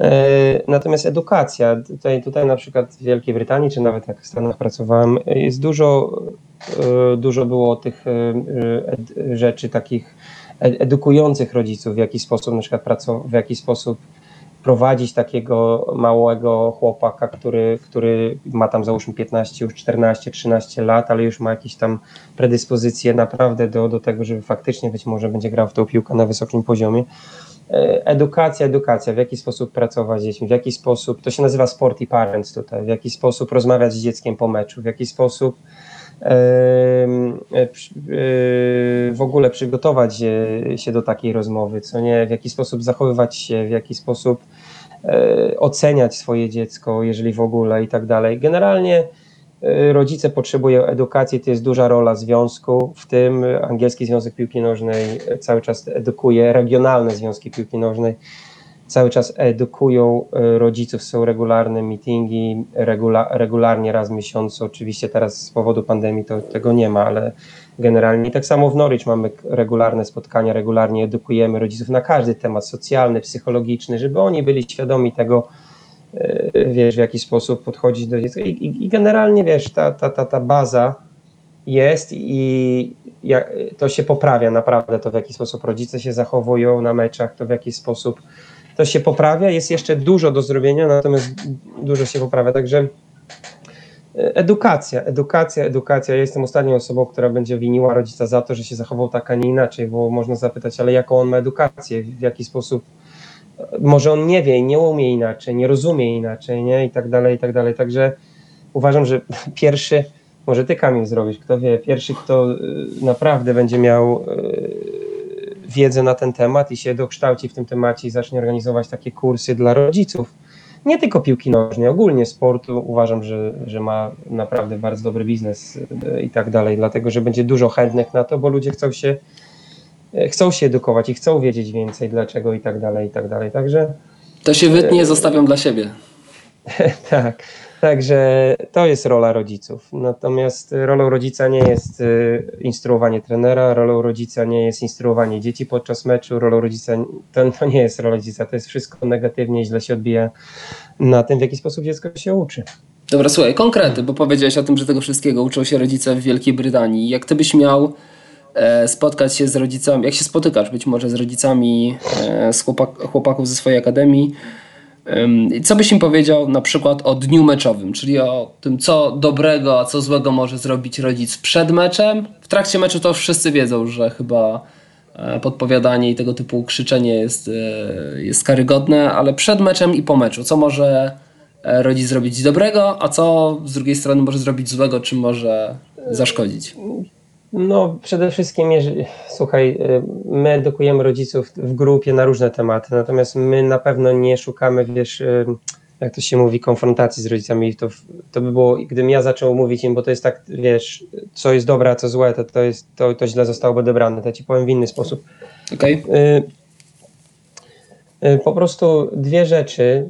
E, Natomiast edukacja, tutaj, tutaj na przykład w Wielkiej Brytanii, czy nawet jak w Stanach pracowałem, jest dużo, e, dużo było tych e, rzeczy takich ed- edukujących rodziców, w jaki sposób na przykład pracować, w jaki sposób prowadzić takiego małego chłopaka, który, który ma tam załóżmy 15, już 14, 13 lat, ale już ma jakieś tam predyspozycje naprawdę do, do tego, żeby faktycznie być może będzie grał w tą piłkę na wysokim poziomie. E, Edukacja, edukacja, w jaki sposób pracować z dziećmi, w jaki sposób, to się nazywa sport i parents tutaj, w jaki sposób rozmawiać z dzieckiem po meczu, w jaki sposób w ogóle przygotować e, się do takiej rozmowy, co nie, w jaki sposób zachowywać się, w jaki sposób e, oceniać swoje dziecko, jeżeli w ogóle i tak dalej. Generalnie e, rodzice potrzebują edukacji, to jest duża rola związku, w tym Angielski Związek Piłki Nożnej e, cały czas edukuje, regionalne związki piłki nożnej cały czas edukują e, rodziców, są regularne meetingi, regula, regularnie raz w miesiącu, oczywiście teraz z powodu pandemii to tego nie ma, ale generalnie tak samo w Norwich mamy regularne spotkania, regularnie edukujemy rodziców na każdy temat socjalny, psychologiczny, żeby oni byli świadomi tego, e, wiesz, w jaki sposób podchodzić do dziecka. I, i, i generalnie, wiesz, ta, ta, ta, ta baza jest i to się poprawia naprawdę, to w jaki sposób rodzice się zachowują na meczach, to w jaki sposób to się poprawia. Jest jeszcze dużo do zrobienia, natomiast dużo się poprawia. Także e, edukacja, edukacja, edukacja. Ja jestem ostatnią osobą, która będzie winiła rodzica za to, że się zachował tak, a nie inaczej, bo można zapytać, ale jaką on ma edukację, w jaki sposób może on nie wie, nie umie inaczej, nie rozumie inaczej, nie? I tak dalej, i tak dalej. Także uważam, że pierwszy, może ty Kamil zrobisz, kto wie, pierwszy, kto y, naprawdę będzie miał wiedzę na ten temat i się dokształci w tym temacie i zacznie organizować takie kursy dla rodziców. Nie tylko piłki nożnej, ogólnie sportu uważam, że, że ma naprawdę bardzo dobry biznes y, i tak dalej, dlatego że będzie dużo chętnych na to, bo ludzie chcą się y, chcą się edukować i chcą wiedzieć więcej dlaczego i tak dalej, i tak dalej. Także To się wytnie, zostawiam dla siebie. tak, także to jest rola rodziców. Natomiast rolą rodzica nie jest y, instruowanie trenera, rolą rodzica nie jest instruowanie dzieci podczas meczu, rolą rodzica to, to nie jest rola rodzica, to jest wszystko negatywnie, źle się odbija na tym, w jaki sposób dziecko się uczy. Dobra, słuchaj, konkrety, bo powiedziałeś o tym, że tego wszystkiego uczą się rodzice w Wielkiej Brytanii. Jak ty byś miał e, spotkać się z rodzicami, jak się spotykasz być może z rodzicami e, z chłopak, chłopaków ze swojej akademii, co byś im powiedział na przykład o dniu meczowym, czyli o tym, co dobrego, a co złego może zrobić rodzic przed meczem. W trakcie meczu to wszyscy wiedzą, że chyba e, podpowiadanie i tego typu krzyczenie jest, e, jest karygodne, ale przed meczem i po meczu, co może e, rodzic zrobić dobrego, a co z drugiej strony może zrobić złego, czy może zaszkodzić. No, przede wszystkim, jeżeli, słuchaj, y, my edukujemy rodziców w grupie na różne tematy, natomiast my na pewno nie szukamy, wiesz, y, jak to się mówi, konfrontacji z rodzicami. To, to by było, gdybym ja zaczął mówić im, bo to jest tak, wiesz, co jest dobre, a co złe, to, to, jest, to, to źle zostało odebrane. To ci powiem w inny sposób. Okej? Y, y, Po prostu dwie rzeczy.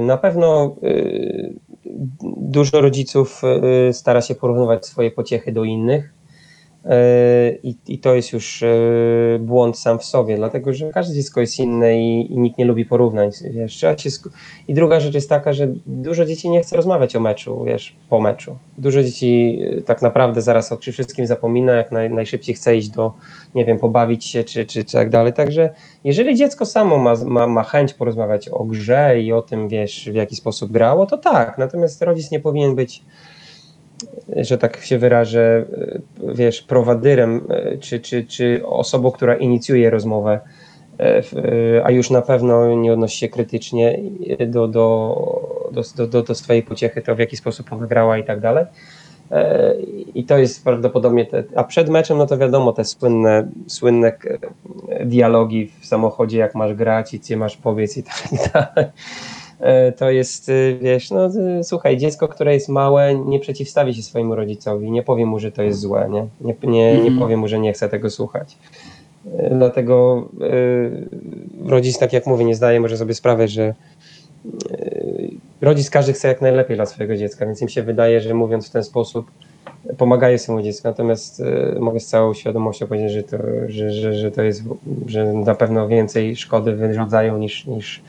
Na pewno dużo rodziców stara się porównywać swoje pociechy do innych. I, I to jest już y, błąd sam w sobie, dlatego że każde dziecko jest inne i, i nikt nie lubi porównań. Wiesz, I druga rzecz jest taka, że dużo dzieci nie chce rozmawiać o meczu, wiesz, po meczu. Dużo dzieci y, tak naprawdę zaraz o wszystkim zapomina, jak naj, najszybciej chce iść do, nie wiem, pobawić się czy, czy, czy tak dalej. Także jeżeli dziecko samo ma, ma, ma chęć porozmawiać o grze i o tym, wiesz, w jaki sposób grało, to tak. Natomiast rodzic nie powinien być że tak się wyrażę, y, wiesz, prowadyrem, y, czy, czy, czy osobą, która inicjuje rozmowę, y, a już na pewno nie odnosi się krytycznie do, do, do, do, do, swojej pociechy, to w jaki sposób ona grała i tak dalej. E, I to jest prawdopodobnie, te, a przed meczem, no to wiadomo, te słynne, słynne dialogi w samochodzie, jak masz grać i co masz powiedz i tak dalej. E, to jest, y, wiesz, no y, słuchaj, dziecko, które jest małe, nie przeciwstawi się swojemu rodzicowi, nie powie mu, że to jest złe, nie? Nie, nie, nie Mhm. powie mu, że nie chce tego słuchać. E, Dlatego y, rodzic, tak jak mówię, nie zdaje może sobie sprawy, że y, rodzic każdy chce jak najlepiej dla swojego dziecka, więc im się wydaje, że mówiąc w ten sposób pomagają swojemu dziecku, natomiast y, mogę z całą świadomością powiedzieć, że to, że, że, że to jest, że na pewno więcej szkody wyrządzają niż, niż,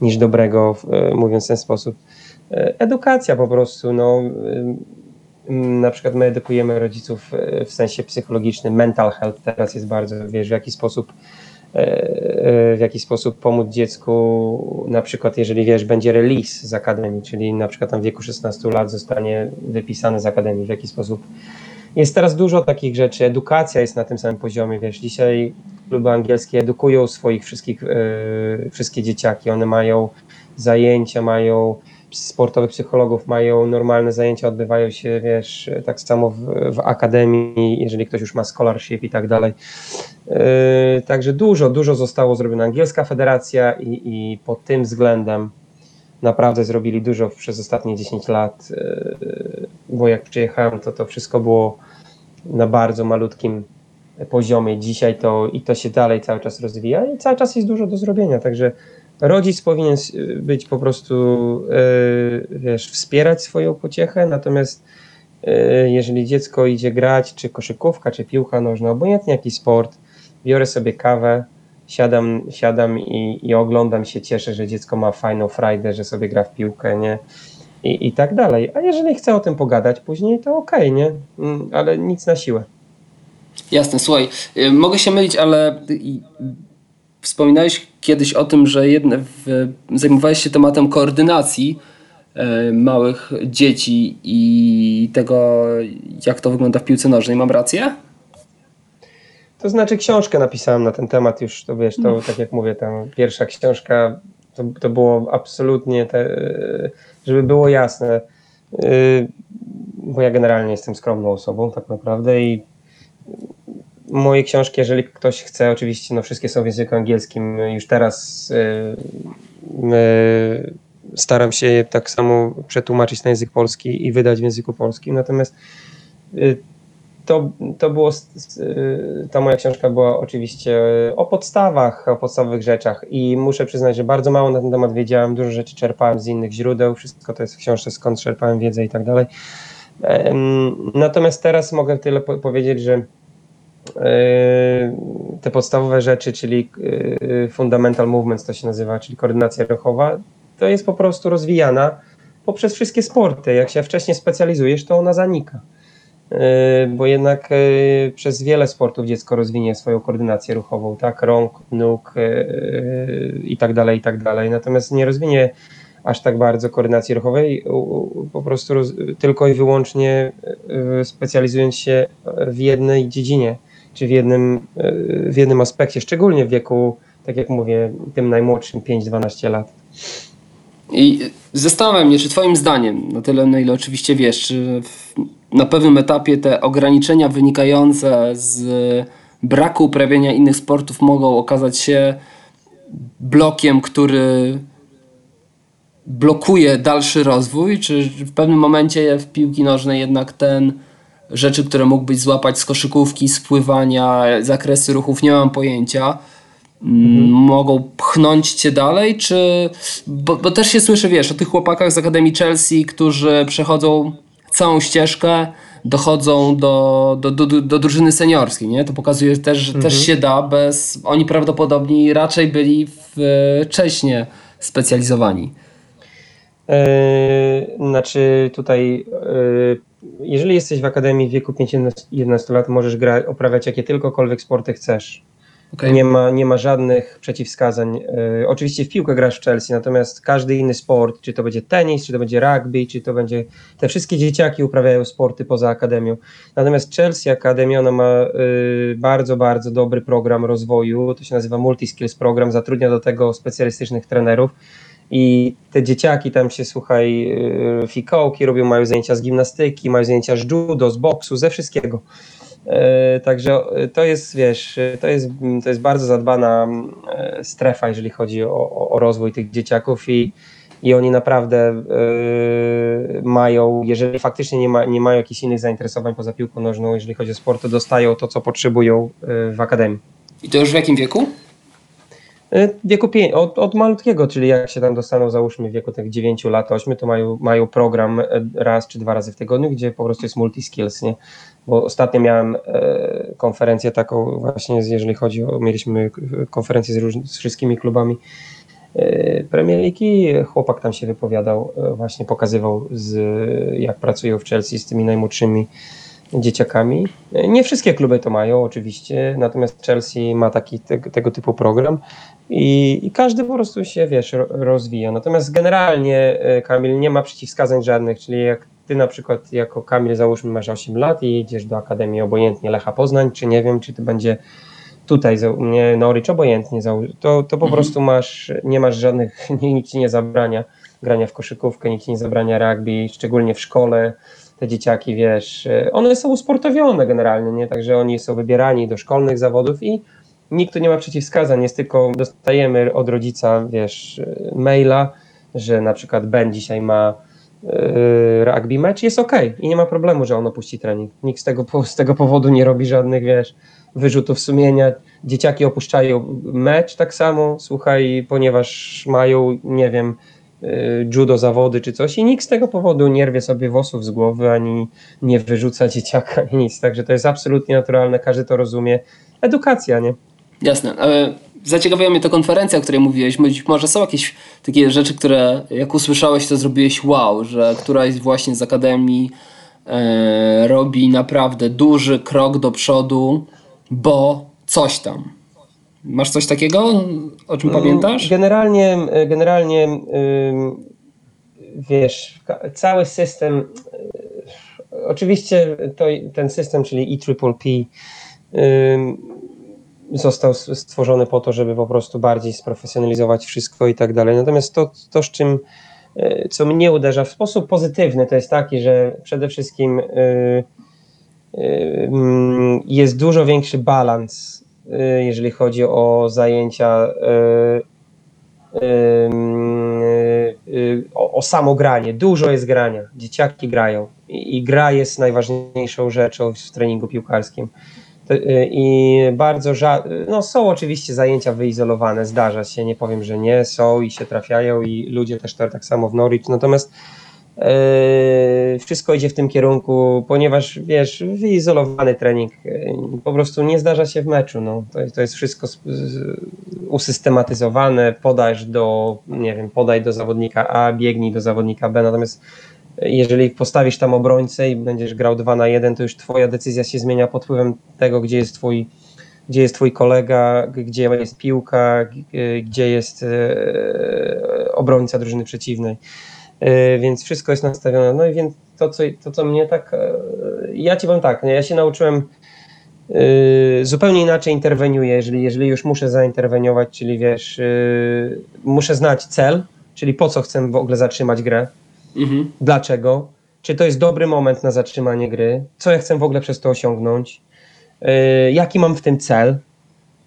niż dobrego, y, mówiąc w ten sposób. Y, Edukacja po prostu, no, y, na przykład my edukujemy rodziców w sensie psychologicznym, mental health teraz jest bardzo, wiesz, w jaki sposób e, e, w jaki sposób pomóc dziecku, na przykład jeżeli wiesz, będzie release z akademii, czyli na przykład tam w wieku 16 lat zostanie wypisany z akademii, w jaki sposób. Jest teraz dużo takich rzeczy, edukacja jest na tym samym poziomie, wiesz, dzisiaj kluby angielskie edukują swoich wszystkich, e, wszystkie dzieciaki, one mają zajęcia, mają sportowych psychologów, mają normalne zajęcia, odbywają się, wiesz, tak samo w, w akademii, jeżeli ktoś już ma scholarship i tak dalej. Yy, Także dużo, dużo zostało zrobione. Angielska Federacja i, i pod tym względem naprawdę zrobili dużo przez ostatnie 10 lat, yy, bo jak przyjechałem, to to wszystko było na bardzo malutkim poziomie. Dzisiaj to i to się dalej cały czas rozwija i cały czas jest dużo do zrobienia, także rodzic powinien być po prostu, yy, wiesz, wspierać swoją pociechę, natomiast yy, jeżeli dziecko idzie grać, czy koszykówka, czy piłka nożna, obojętnie jaki sport, biorę sobie kawę, siadam, siadam i, i oglądam się, cieszę, że dziecko ma fajną frajdę, że sobie gra w piłkę, nie? I, I tak dalej. A jeżeli chce o tym pogadać później, to okej, nie? Mm, Ale nic na siłę. Jasne, słuchaj, y, mogę się mylić, ale wspominałeś kiedyś o tym, że jedne w, zajmowałeś się tematem koordynacji e, małych dzieci i tego, jak to wygląda w piłce nożnej. Mam rację? To znaczy książkę napisałem na ten temat już, to wiesz, to tak jak mówię, tam pierwsza książka, to, to było absolutnie, te, żeby było jasne, yy, bo ja generalnie jestem skromną osobą tak naprawdę i moje książki, jeżeli ktoś chce, oczywiście, no wszystkie są w języku angielskim, już teraz yy, staram się je tak samo przetłumaczyć na język polski i wydać w języku polskim, natomiast to, to było, ta moja książka była oczywiście o podstawach, o podstawowych rzeczach i muszę przyznać, że bardzo mało na ten temat wiedziałem, dużo rzeczy czerpałem z innych źródeł, wszystko to jest w książce, skąd czerpałem wiedzę i tak dalej. Natomiast teraz mogę tyle po- powiedzieć, że e, te podstawowe rzeczy, czyli e, fundamental movements to się nazywa, czyli koordynacja ruchowa, to jest po prostu rozwijana poprzez wszystkie sporty. Jak się wcześniej specjalizujesz, to ona zanika. E, Bo jednak e, przez wiele sportów dziecko rozwinie swoją koordynację ruchową, tak, rąk, nóg e, i tak dalej, i tak dalej. Natomiast nie rozwinie aż tak bardzo koordynacji ruchowej, po prostu tylko i wyłącznie specjalizując się w jednej dziedzinie, czy w jednym, w jednym aspekcie, szczególnie w wieku, tak jak mówię, tym najmłodszym 5-12 lat. I zastanawiam mnie, czy Twoim zdaniem, na tyle, na ile oczywiście wiesz, czy w, na pewnym etapie te ograniczenia wynikające z braku uprawiania innych sportów mogą okazać się blokiem, który blokuje dalszy rozwój, czy w pewnym momencie w piłki nożnej jednak ten rzeczy, które mógłbyś złapać z koszykówki, z pływania, zakresy ruchów, nie mam pojęcia, mm, mogą pchnąć cię dalej, czy... Bo, bo też się słyszy, wiesz, o tych chłopakach z Akademii Chelsea, którzy przechodzą całą ścieżkę, dochodzą do, do, do, do, drużyny seniorskiej, nie? To pokazuje też, że też się da bez... Oni prawdopodobnie raczej byli wcześniej specjalizowani. Yy, Znaczy tutaj, yy, jeżeli jesteś w akademii w wieku 5-11 lat, możesz grać, uprawiać jakie tylkokolwiek sporty chcesz. Okay. Nie, ma, nie ma żadnych przeciwwskazań. Yy, Oczywiście w piłkę grasz w Chelsea, natomiast każdy inny sport, czy to będzie tenis, czy to będzie rugby, czy to będzie. Te wszystkie dzieciaki uprawiają sporty poza akademią. Natomiast Chelsea Akademia ona ma yy, bardzo, bardzo dobry program rozwoju. To się nazywa Multiskills Program, zatrudnia do tego specjalistycznych trenerów. I te dzieciaki tam się, słuchaj, yy, fikołki robią, mają zajęcia z gimnastyki, mają zajęcia z judo, z boksu, ze wszystkiego. Yy, Także yy, to jest, wiesz, yy, to jest, to jest bardzo zadbana yy, strefa, jeżeli chodzi o, o, rozwój tych dzieciaków i, i oni naprawdę yy, mają, jeżeli faktycznie nie, ma, nie mają jakichś innych zainteresowań poza piłką nożną, jeżeli chodzi o sport, to dostają to, co potrzebują yy, w akademii. I to już w jakim wieku? Yy, W wieku pię- od, od malutkiego, czyli jak się tam dostaną, załóżmy w wieku tych 9 lat, 8, to mają, mają program e, raz czy dwa razy w tygodniu, gdzie po prostu jest multi-skills, nie? Bo ostatnio miałem e, konferencję taką właśnie, jeżeli chodzi o, mieliśmy konferencję z, róż, z wszystkimi klubami e, Premier League i chłopak tam się wypowiadał, e, właśnie pokazywał z, jak pracują w Chelsea z tymi najmłodszymi dzieciakami. Nie wszystkie kluby to mają oczywiście, natomiast Chelsea ma taki te, tego typu program i, i każdy po prostu się, wiesz, ro, rozwija. Natomiast generalnie Kamil nie ma przeciwwskazań żadnych, czyli jak ty na przykład jako Kamil załóżmy masz 8 lat i jedziesz do Akademii obojętnie Lecha Poznań, czy nie wiem, czy ty będzie tutaj u mnie Norwich obojętnie to, to po Mhm. prostu masz, nie masz żadnych, nikt ci nie zabrania grania w koszykówkę, nikt ci nie zabrania rugby, szczególnie w szkole te dzieciaki, wiesz, e, one są usportowione generalnie, nie? Także oni są wybierani do szkolnych zawodów i nikt tu nie ma przeciwwskazań, jest tylko dostajemy od rodzica, wiesz, e, maila, że na przykład Ben dzisiaj ma rugby mecz, jest ok i nie ma problemu, że on opuści trening. Nikt z tego, z tego powodu nie robi żadnych, wiesz, wyrzutów sumienia. Dzieciaki opuszczają mecz tak samo, słuchaj, ponieważ mają, nie wiem, y, judo zawody czy coś i nikt z tego powodu nie rwie sobie włosów z głowy ani nie wyrzuca dzieciaka ani nic. Także to jest absolutnie naturalne, każdy to rozumie. Edukacja, nie? Jasne. Ale zaciekawiła mnie ta konferencja, o której mówiłeś. Być może są jakieś takie rzeczy, które jak usłyszałeś, to zrobiłeś wow, że któraś właśnie z Akademii e, robi naprawdę duży krok do przodu, bo coś tam. Masz coś takiego, o czym pamiętasz? Generalnie, generalnie ym, wiesz, cały system, y, oczywiście to, ten system, czyli EPPP, został stworzony po to, żeby po prostu bardziej sprofesjonalizować wszystko i tak dalej. Natomiast to, to z czym, y, co mnie uderza w sposób pozytywny, to jest taki, że przede wszystkim y, y, mm, jest dużo większy balans, jeżeli chodzi o zajęcia y, o, o samo granie. Dużo jest grania. Dzieciaki grają i, i gra jest najważniejszą rzeczą w treningu piłkarskim. To, y, I bardzo ża- no są oczywiście zajęcia wyizolowane, zdarza się, nie powiem, że nie, są i się trafiają i ludzie też to tak samo w Norwich, natomiast Yy, wszystko idzie w tym kierunku, ponieważ wiesz, wyizolowany trening yy, po prostu nie zdarza się w meczu. No. To, to jest wszystko usystematyzowane, podajesz do, nie wiem, podaj do zawodnika A, biegnij do zawodnika B, natomiast jeżeli postawisz tam obrońcę i będziesz grał 2 na 1, to już twoja decyzja się zmienia pod wpływem tego, gdzie jest twój, gdzie jest twój kolega, gdzie jest piłka, gdzie jest e, obrońca drużyny przeciwnej. E, więc wszystko jest nastawione. No i więc to, co, to, co mnie tak. e, Ja ci powiem tak, nie, ja się nauczyłem e, zupełnie inaczej interweniuję, jeżeli, jeżeli już muszę zainterweniować, czyli wiesz, e, muszę znać cel, czyli po co chcę w ogóle zatrzymać grę, Mhm. dlaczego, czy to jest dobry moment na zatrzymanie gry, co ja chcę w ogóle przez to osiągnąć, e, jaki mam w tym cel.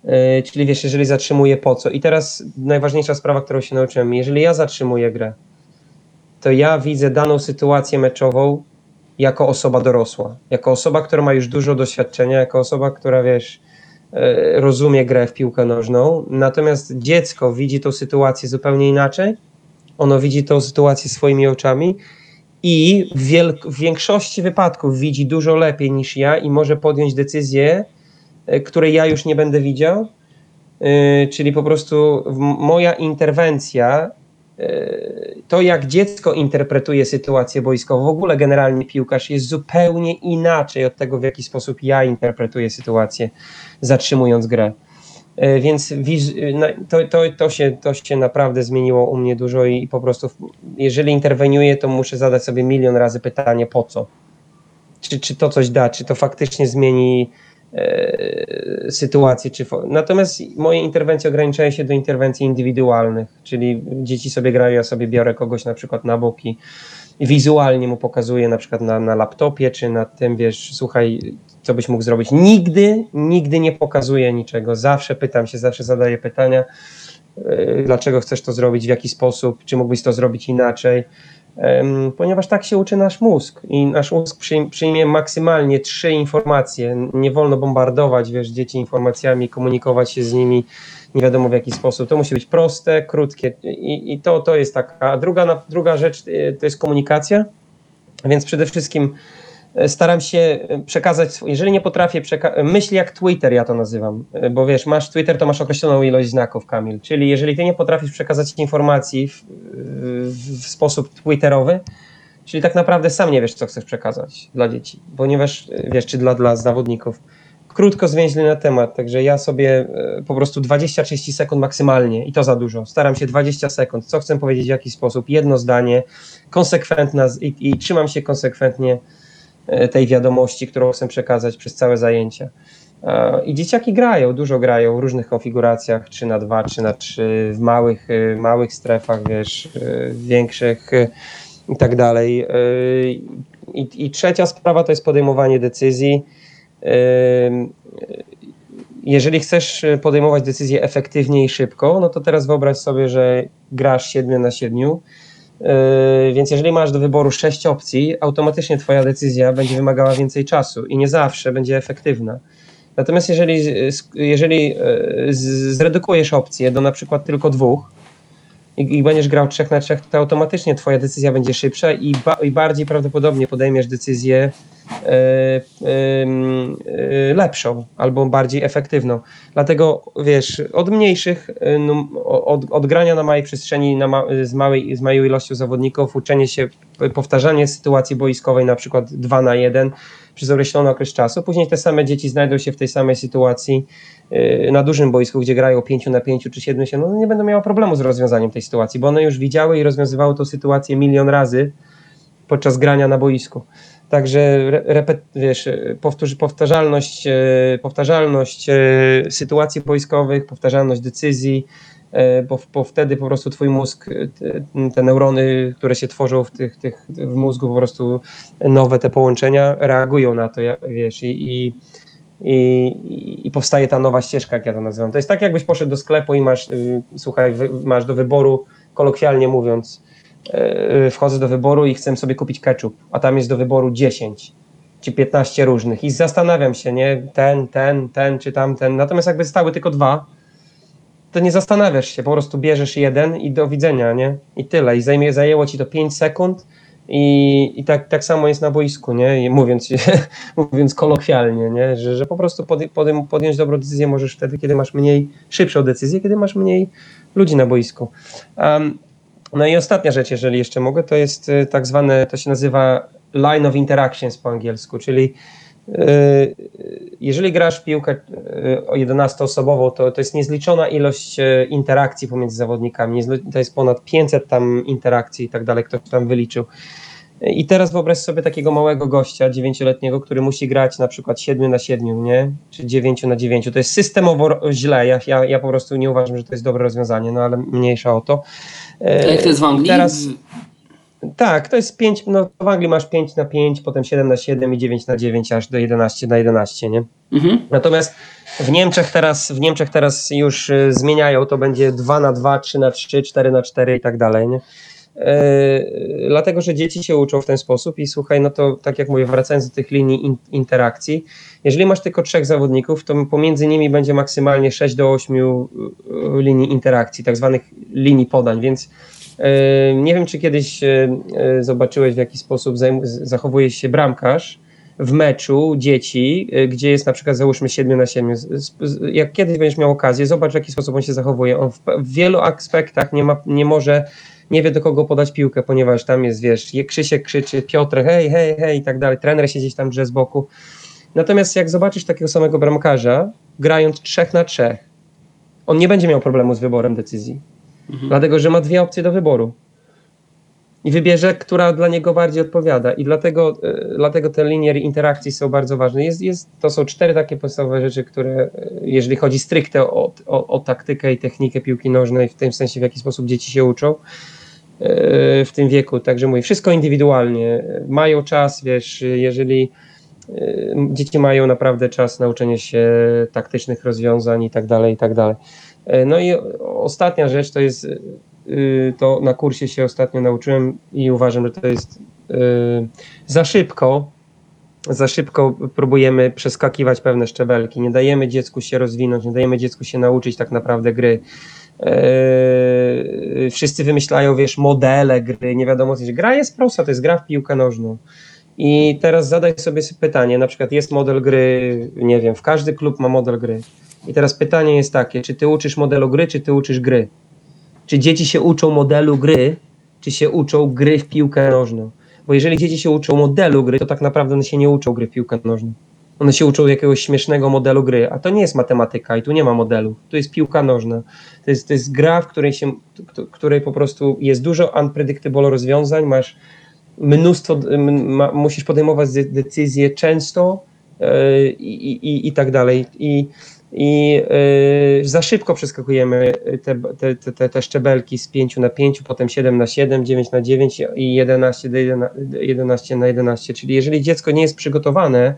E, Czyli wiesz, jeżeli zatrzymuję po co. I teraz najważniejsza sprawa, którą się nauczyłem, jeżeli ja zatrzymuję grę, to ja widzę daną sytuację meczową jako osoba dorosła, jako osoba, która ma już dużo doświadczenia, jako osoba, która wiesz, e, rozumie grę w piłkę nożną. Natomiast dziecko widzi tą sytuację zupełnie inaczej. Ono widzi tą sytuację swoimi oczami i w, w większości wypadków widzi dużo lepiej niż ja i może podjąć decyzję, e, której ja już nie będę widział. E, Czyli po prostu moja interwencja e, to jak dziecko interpretuje sytuację boiskową, w ogóle generalnie piłkarz jest zupełnie inaczej od tego, w jaki sposób ja interpretuję sytuację, zatrzymując grę. E, Więc na- to, to, to, się, to się naprawdę zmieniło u mnie dużo i po prostu, jeżeli interweniuję, to muszę zadać sobie milion razy pytanie, po co? Czy, czy to coś da, czy to faktycznie zmieni e, sytuację. Czy Natomiast moje interwencje ograniczają się do interwencji indywidualnych, czyli dzieci sobie grają, ja sobie biorę kogoś na przykład na bok i i wizualnie mu pokazuję na przykład na, na laptopie, czy na tym, wiesz, słuchaj, co byś mógł zrobić. Nigdy, nigdy nie pokazuję niczego. Zawsze pytam się, zawsze zadaję pytania y, dlaczego chcesz to zrobić, w jaki sposób, czy mógłbyś to zrobić inaczej. Ponieważ tak się uczy nasz mózg i nasz mózg przyjm- przyjmie maksymalnie trzy informacje. Nie wolno bombardować wiesz, dzieci informacjami, komunikować się z nimi nie wiadomo w jaki sposób. To musi być proste, krótkie i, i to, to jest taka. A druga, druga rzecz y, to jest komunikacja, więc przede wszystkim staram się e, przekazać, jeżeli nie potrafię przekazać, myśl jak Twitter, ja to nazywam, E, bo wiesz, masz Twitter, to masz określoną ilość znaków, Kamil, czyli jeżeli ty nie potrafisz przekazać informacji w, w, w sposób twitterowy, czyli tak naprawdę sam nie wiesz, co chcesz przekazać dla dzieci, ponieważ, e, wiesz, czy dla, dla zawodników, krótko, zwięźle na temat, także ja sobie e, po prostu 20-30 sekund maksymalnie i to za dużo, staram się 20 sekund, co chcę powiedzieć, w jaki sposób, jedno zdanie, konsekwentna i, i trzymam się konsekwentnie e, tej wiadomości, którą chcę przekazać przez całe zajęcia. E, I dzieciaki grają, dużo grają w różnych konfiguracjach, 3 na 2 3 na 3 w małych, e, małych strefach, wiesz, e, większych e, i tak dalej. E, I, I trzecia sprawa to jest podejmowanie decyzji. Jeżeli chcesz podejmować decyzje efektywnie i szybko, no to teraz wyobraź sobie, że grasz 7 na 7. Yy, Więc jeżeli masz do wyboru 6 opcji, automatycznie Twoja decyzja będzie wymagała więcej czasu i nie zawsze będzie efektywna. Natomiast jeżeli, jeżeli yy, zredukujesz opcje do na przykład tylko dwóch i, będziesz grał 3 na 3, to automatycznie Twoja decyzja będzie szybsza i, ba, i bardziej prawdopodobnie podejmiesz decyzję e, e, lepszą albo bardziej efektywną. Dlatego wiesz, od mniejszych, no, od, od grania na małej przestrzeni na ma, z, małej, z małą ilością zawodników, uczenie się, powtarzanie sytuacji boiskowej na przykład 2 na 1 przez określony okres czasu. Później te same dzieci znajdą się w tej samej sytuacji na dużym boisku, gdzie grają 5 na 5 czy 7 się, no nie będą miały problemu z rozwiązaniem tej sytuacji, bo one już widziały i rozwiązywały tą sytuację milion razy podczas grania na boisku. Także re- repet, wiesz, e, powtórz, powtarzalność, e, powtarzalność e, sytuacji boiskowych, powtarzalność decyzji, bo, bo wtedy po prostu twój mózg, te, neurony, które się tworzą w, tych, tych, w mózgu, po prostu nowe te połączenia reagują na to, wiesz, i, i, i, i powstaje ta nowa ścieżka, jak ja to nazywam. To jest tak, jakbyś poszedł do sklepu i masz, y, słuchaj, wy, masz do wyboru, kolokwialnie mówiąc, y, wchodzę do wyboru i chcę sobie kupić ketchup, a tam jest do wyboru 10 czy 15 różnych. I zastanawiam się, nie, ten, ten, ten czy tamten, natomiast jakby stały tylko dwa, to nie zastanawiasz się, po prostu bierzesz jeden i do widzenia, nie, i tyle, i zajmie, zajęło ci to 5 sekund i, i tak, tak samo jest na boisku, nie, mówiąc, mówiąc kolokwialnie, nie, że, że po prostu podj- podj- podjąć dobrą decyzję możesz wtedy, kiedy masz mniej, szybszą decyzję, kiedy masz mniej ludzi na boisku. Um, no i ostatnia rzecz, jeżeli jeszcze mogę, to jest y, tak zwane, to się nazywa line of interactions po angielsku, czyli jeżeli grasz w piłkę y, o 11-osobową, to, to jest niezliczona ilość y, interakcji pomiędzy zawodnikami, to jest ponad 500 tam interakcji i tak dalej, ktoś tam wyliczył. I teraz wyobraź sobie takiego małego gościa, dziewięcioletniego, który musi grać na przykład 7 na 7, nie? Czy 9 na 9. To jest systemowo źle. Ja, ja, ja po prostu nie uważam, że to jest dobre rozwiązanie, no ale mniejsza o to. Jak to jest w Anglii? Teraz, tak, to jest 5, no w Anglii masz 5 na 5, potem 7 na 7 i 9 na 9, aż do 11 na 11, nie? Mhm. Natomiast w Niemczech teraz, w Niemczech teraz już y, zmieniają, to będzie 2 na 2, 3 na 3, 4 na 4 i tak dalej, nie? Yy, dlatego, że dzieci się uczą w ten sposób i słuchaj, no to tak jak mówię, wracając do tych linii in, interakcji, jeżeli masz tylko trzech zawodników, to pomiędzy nimi będzie maksymalnie 6 do 8 y, linii interakcji, tak zwanych linii podań, więc nie wiem, czy kiedyś yy, yy, zobaczyłeś, w jaki sposób zachowuje się bramkarz w meczu dzieci, gdzie jest na przykład załóżmy 7 na 7. Z- z- z- Jak kiedyś będziesz miał okazję, zobacz w jaki sposób on się zachowuje. On w, wielu aspektach nie, ma, nie może, nie wie do kogo podać piłkę, ponieważ tam jest, wiesz, Krzysiek krzyczy, Piotr, hej, hej, hej i tak dalej. Trener się gdzieś tam drze z boku. Natomiast jak zobaczysz takiego samego bramkarza, grając 3 na 3, on nie będzie miał problemu z wyborem decyzji. Dlatego, że ma dwie opcje do wyboru i wybierze, która dla niego bardziej odpowiada. I dlatego, e, dlatego te linie interakcji są bardzo ważne. Jest, jest, to są cztery takie podstawowe rzeczy, które, e, jeżeli chodzi stricte o, o, o taktykę i technikę piłki nożnej, w tym sensie, w jaki sposób dzieci się uczą e, w tym wieku. Także mówię, wszystko indywidualnie. Mają czas, wiesz, jeżeli dzieci mają naprawdę czas na uczenie się taktycznych rozwiązań i tak dalej, i tak dalej. E, No i ostatnia rzecz to jest, y, to na kursie się ostatnio nauczyłem i uważam, że to jest y, za szybko, za szybko próbujemy przeskakiwać pewne szczebelki. Nie dajemy dziecku się rozwinąć, nie dajemy dziecku się nauczyć tak naprawdę gry. Yy, wszyscy wymyślają, wiesz, modele gry, nie wiadomo co. Gra jest prosta, to jest gra w piłkę nożną. I teraz zadaj sobie pytanie, na przykład jest model gry, nie wiem, w każdy klub ma model gry. I teraz pytanie jest takie, czy ty uczysz modelu gry, czy ty uczysz gry? Czy dzieci się uczą modelu gry, czy się uczą gry w piłkę nożną? Bo jeżeli dzieci się uczą modelu gry, to tak naprawdę one się nie uczą gry w piłkę nożną. One się uczą jakiegoś śmiesznego modelu gry, a to nie jest matematyka i tu nie ma modelu. Tu jest piłka nożna. To jest, to jest gra, w której, się, której po prostu jest dużo unpredictable rozwiązań, masz mnóstwo, ma, musisz podejmować de- decyzje często yy, i, i, i tak dalej. I, i yy, za szybko przeskakujemy te, te, te- te, te szczebelki z 5 na 5, potem 7 na 7, 9 na 9 i 11, do 11, 11 na 11. Czyli jeżeli dziecko nie jest przygotowane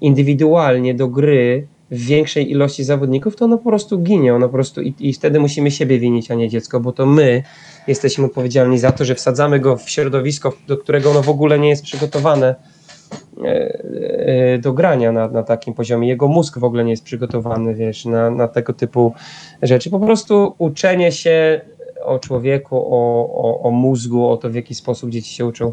indywidualnie do gry w większej ilości zawodników, to ono po prostu ginie. Ono po prostu i, i wtedy musimy siebie winić, a nie dziecko, bo to my jesteśmy odpowiedzialni za to, że wsadzamy go w środowisko, do którego ono w ogóle nie jest przygotowane do grania na, na takim poziomie. Jego mózg w ogóle nie jest przygotowany, wiesz, na, na tego typu rzeczy. Po prostu uczenie się o człowieku, o, o, o mózgu, o to, w jaki sposób dzieci się uczą.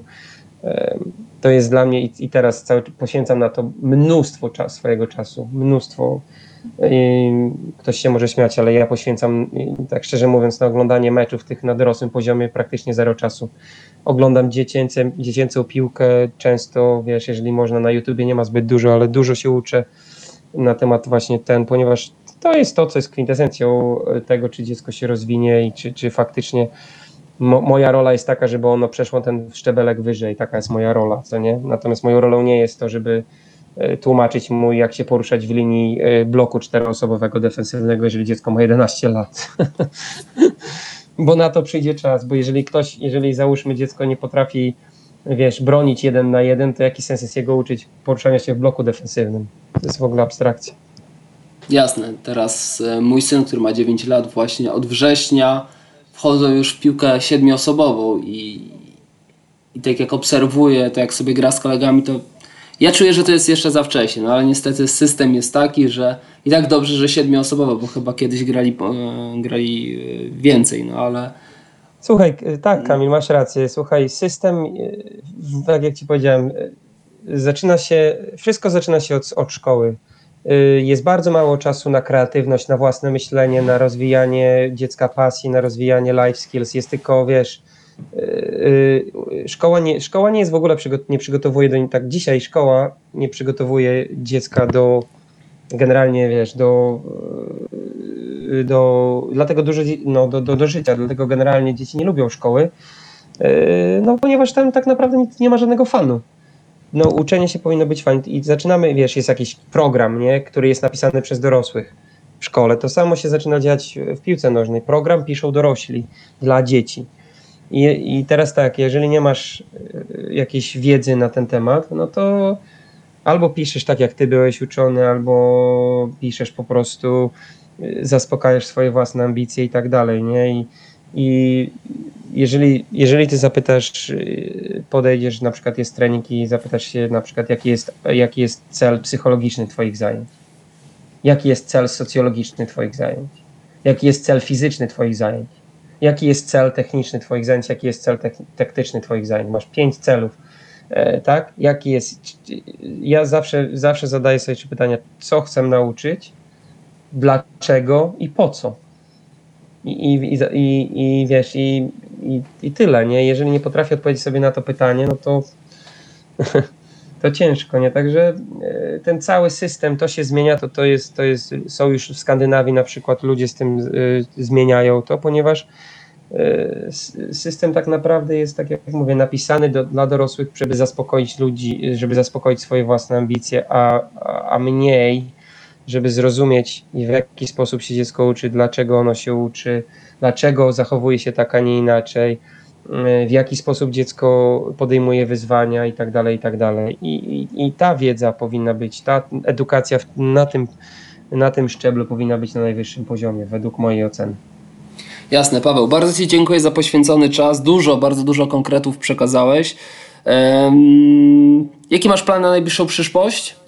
To jest dla mnie i, i teraz cały, poświęcam na to mnóstwo czas, swojego czasu, mnóstwo. Ktoś się może śmiać, ale ja poświęcam, tak szczerze mówiąc, na oglądanie meczów tych na dorosłym poziomie praktycznie zero czasu. Oglądam dziecięce, dziecięcą piłkę często, wiesz, jeżeli można na YouTubie nie ma zbyt dużo, ale dużo się uczę na temat właśnie ten, ponieważ to jest to, co jest kwintesencją tego, czy dziecko się rozwinie i czy, czy faktycznie mo, moja rola jest taka, żeby ono przeszło ten szczebelek wyżej, taka jest moja rola, co nie? Natomiast moją rolą nie jest to, żeby e, tłumaczyć mu, jak się poruszać w linii e, bloku czteroosobowego defensywnego, jeżeli dziecko ma 11 lat. bo na to przyjdzie czas, bo jeżeli ktoś, jeżeli załóżmy dziecko nie potrafi, wiesz, bronić jeden na jeden, to jaki sens jest jego uczyć poruszania się w bloku defensywnym? To jest w ogóle abstrakcja. Jasne, teraz e, mój syn, który ma 9 lat, właśnie od września wchodzą już w piłkę siedmioosobową i, i tak jak obserwuję, to jak sobie gra z kolegami, to ja czuję, że to jest jeszcze za wcześnie, no ale niestety system jest taki, że i tak dobrze, że siedmioosobowo, bo chyba kiedyś grali, e, grali e, więcej, no ale Słuchaj, k- tak, Kamil, masz rację. Słuchaj, system, tak jak ci powiedziałem, zaczyna się, wszystko zaczyna się od, od szkoły. Y, Jest bardzo mało czasu na kreatywność, na własne myślenie, na rozwijanie dziecka pasji, na rozwijanie life skills. Jest tylko, wiesz, y, y, szkoła nie, szkoła nie jest w ogóle, nie przygotowuje do, tak dzisiaj szkoła nie przygotowuje dziecka do, generalnie, wiesz, do, do dlatego dużo, no, do, do, do życia, dlatego generalnie dzieci nie lubią szkoły, no ponieważ tam tak naprawdę nie ma żadnego fanu. No uczenie się powinno być fajne i zaczynamy, wiesz, jest jakiś program, nie, który jest napisany przez dorosłych w szkole. To samo się zaczyna dziać w piłce nożnej. Program piszą dorośli dla dzieci. I, I teraz tak, jeżeli nie masz yy, jakiejś wiedzy na ten temat, no to albo piszesz tak, jak ty byłeś uczony, albo piszesz po prostu, y, zaspokajasz swoje własne ambicje i tak dalej, nie? I, i jeżeli, jeżeli ty zapytasz, y, podejdziesz, na przykład jest trening i zapytasz się na przykład, jaki jest, jaki jest cel psychologiczny twoich zajęć, jaki jest cel socjologiczny twoich zajęć, jaki jest cel fizyczny twoich zajęć, jaki jest cel techniczny twoich zajęć, jaki jest cel taktyczny twoich zajęć. Masz pięć celów, e, tak? Jaki jest. Ja zawsze, zawsze zadaję sobie pytania, co chcę nauczyć, dlaczego i po co. I, i, i, i, wiesz, i, i, i tyle, nie? Jeżeli nie potrafię odpowiedzieć sobie na to pytanie, no to to ciężko, nie? Także e, ten cały system, to się zmienia, to, to, jest, to jest, są już w Skandynawii na przykład ludzie z tym e, zmieniają to, ponieważ e, system tak naprawdę jest, tak jak mówię, napisany do, dla dorosłych, żeby zaspokoić ludzi, żeby zaspokoić swoje własne ambicje, a, a mniej, żeby zrozumieć w jaki sposób się dziecko uczy, dlaczego ono się uczy, dlaczego zachowuje się tak, a nie inaczej, y, w jaki sposób dziecko podejmuje wyzwania i tak dalej, i tak dalej. I, i, i ta wiedza powinna być, ta edukacja na, tym, na tym szczeblu powinna być na najwyższym poziomie, według mojej oceny. Jasne, Paweł, bardzo Ci dziękuję za poświęcony czas. Dużo, bardzo dużo konkretów przekazałeś. Um, jaki masz plan na najbliższą przyszłość?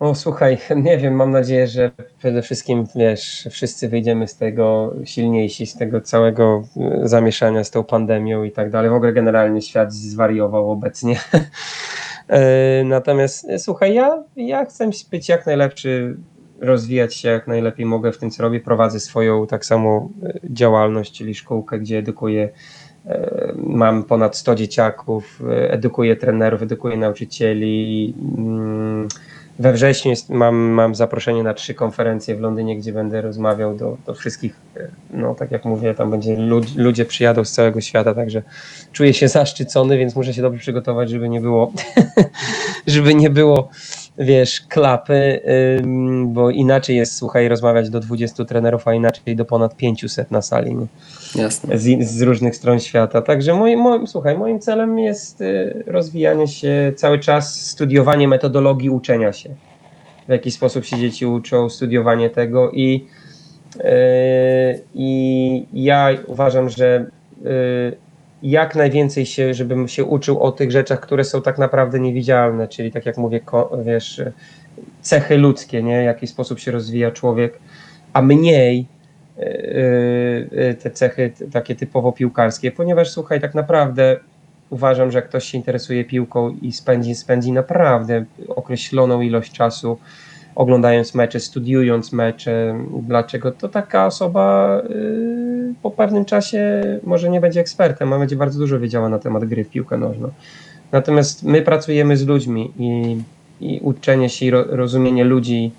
O, słuchaj, nie wiem, mam nadzieję, że przede wszystkim, wiesz, wszyscy wyjdziemy z tego silniejsi, z tego całego e, zamieszania z tą pandemią i tak dalej. W ogóle generalnie świat zwariował obecnie. E, Natomiast e, słuchaj, ja, ja chcę być jak najlepszy, rozwijać się jak najlepiej mogę w tym, co robię. Prowadzę swoją tak samo e, działalność, czyli szkółkę, gdzie edukuję. Mam ponad 100 dzieciaków, edukuję trenerów, edukuję nauczycieli. We wrześniu jest, mam, mam zaproszenie na trzy konferencje w Londynie, gdzie będę rozmawiał do, do wszystkich. e, No, tak jak mówię, tam będzie lud, ludzie przyjadą z całego świata, także czuję się zaszczycony, więc muszę się dobrze przygotować, żeby nie było, żeby nie było, wiesz, klapy, bo inaczej jest, słuchaj, rozmawiać do 20 trenerów, a inaczej do ponad 500 na sali. Nie? Jasne. z, z różnych stron świata. Także moim, moim, słuchaj, moim celem jest y, rozwijanie się cały czas, studiowanie metodologii uczenia się. W jaki sposób się dzieci uczą, studiowanie tego i, y, i ja uważam, że y, jak najwięcej się, żebym się uczył o tych rzeczach, które są tak naprawdę niewidzialne, czyli tak jak mówię, wiesz, cechy ludzkie, nie? W jaki sposób się rozwija człowiek, a mniej yy, te cechy takie typowo piłkarskie, ponieważ słuchaj, tak naprawdę uważam, że ktoś się interesuje piłką i spędzi, spędzi naprawdę określoną ilość czasu oglądając mecze, studiując mecze, dlaczego, to taka osoba yy, po pewnym czasie może nie będzie ekspertem, a będzie bardzo dużo wiedziała na temat gry w piłkę nożną. Natomiast my pracujemy z ludźmi i, i uczenie się i ro, rozumienie ludzi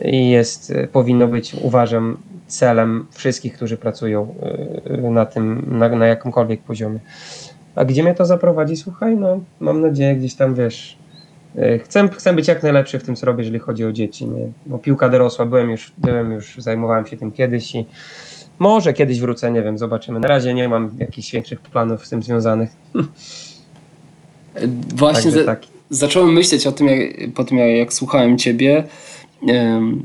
jest, powinno być, uważam, celem wszystkich, którzy pracują y, na tym, na, na jakimkolwiek poziomie. A gdzie mnie to zaprowadzi? Słuchaj, no mam nadzieję gdzieś tam, wiesz, y, chcę, chcę być jak najlepszy w tym, co robię, jeżeli chodzi o dzieci, nie? Bo piłka dorosła, byłem już, byłem już, zajmowałem się tym kiedyś i może kiedyś wrócę, nie wiem, zobaczymy. Na razie nie mam jakichś większych planów z tym związanych. Właśnie za, tak. zacząłem myśleć o tym, jak, po tym jak, jak słuchałem ciebie. em,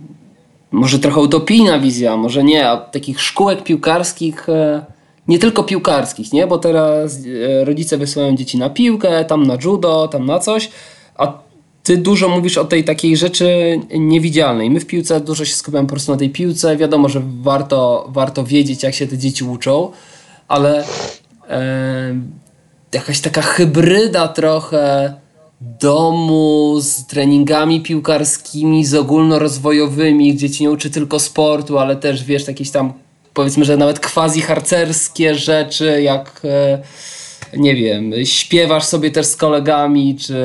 może trochę utopijna wizja, może nie, a takich szkółek piłkarskich, e, nie tylko piłkarskich, nie? Bo teraz e, rodzice wysyłają dzieci na piłkę, tam na judo, tam na coś, a ty dużo mówisz o tej takiej rzeczy niewidzialnej. My w piłce dużo się skupiamy po prostu na tej piłce. Wiadomo, że warto, warto wiedzieć, jak się te dzieci uczą, ale e, jakaś taka hybryda trochę domu z treningami piłkarskimi, z ogólnorozwojowymi, gdzie ci nie uczy tylko sportu, ale też wiesz, jakieś tam powiedzmy, że nawet quasi harcerskie rzeczy, jak e, nie wiem, śpiewasz sobie też z kolegami, czy,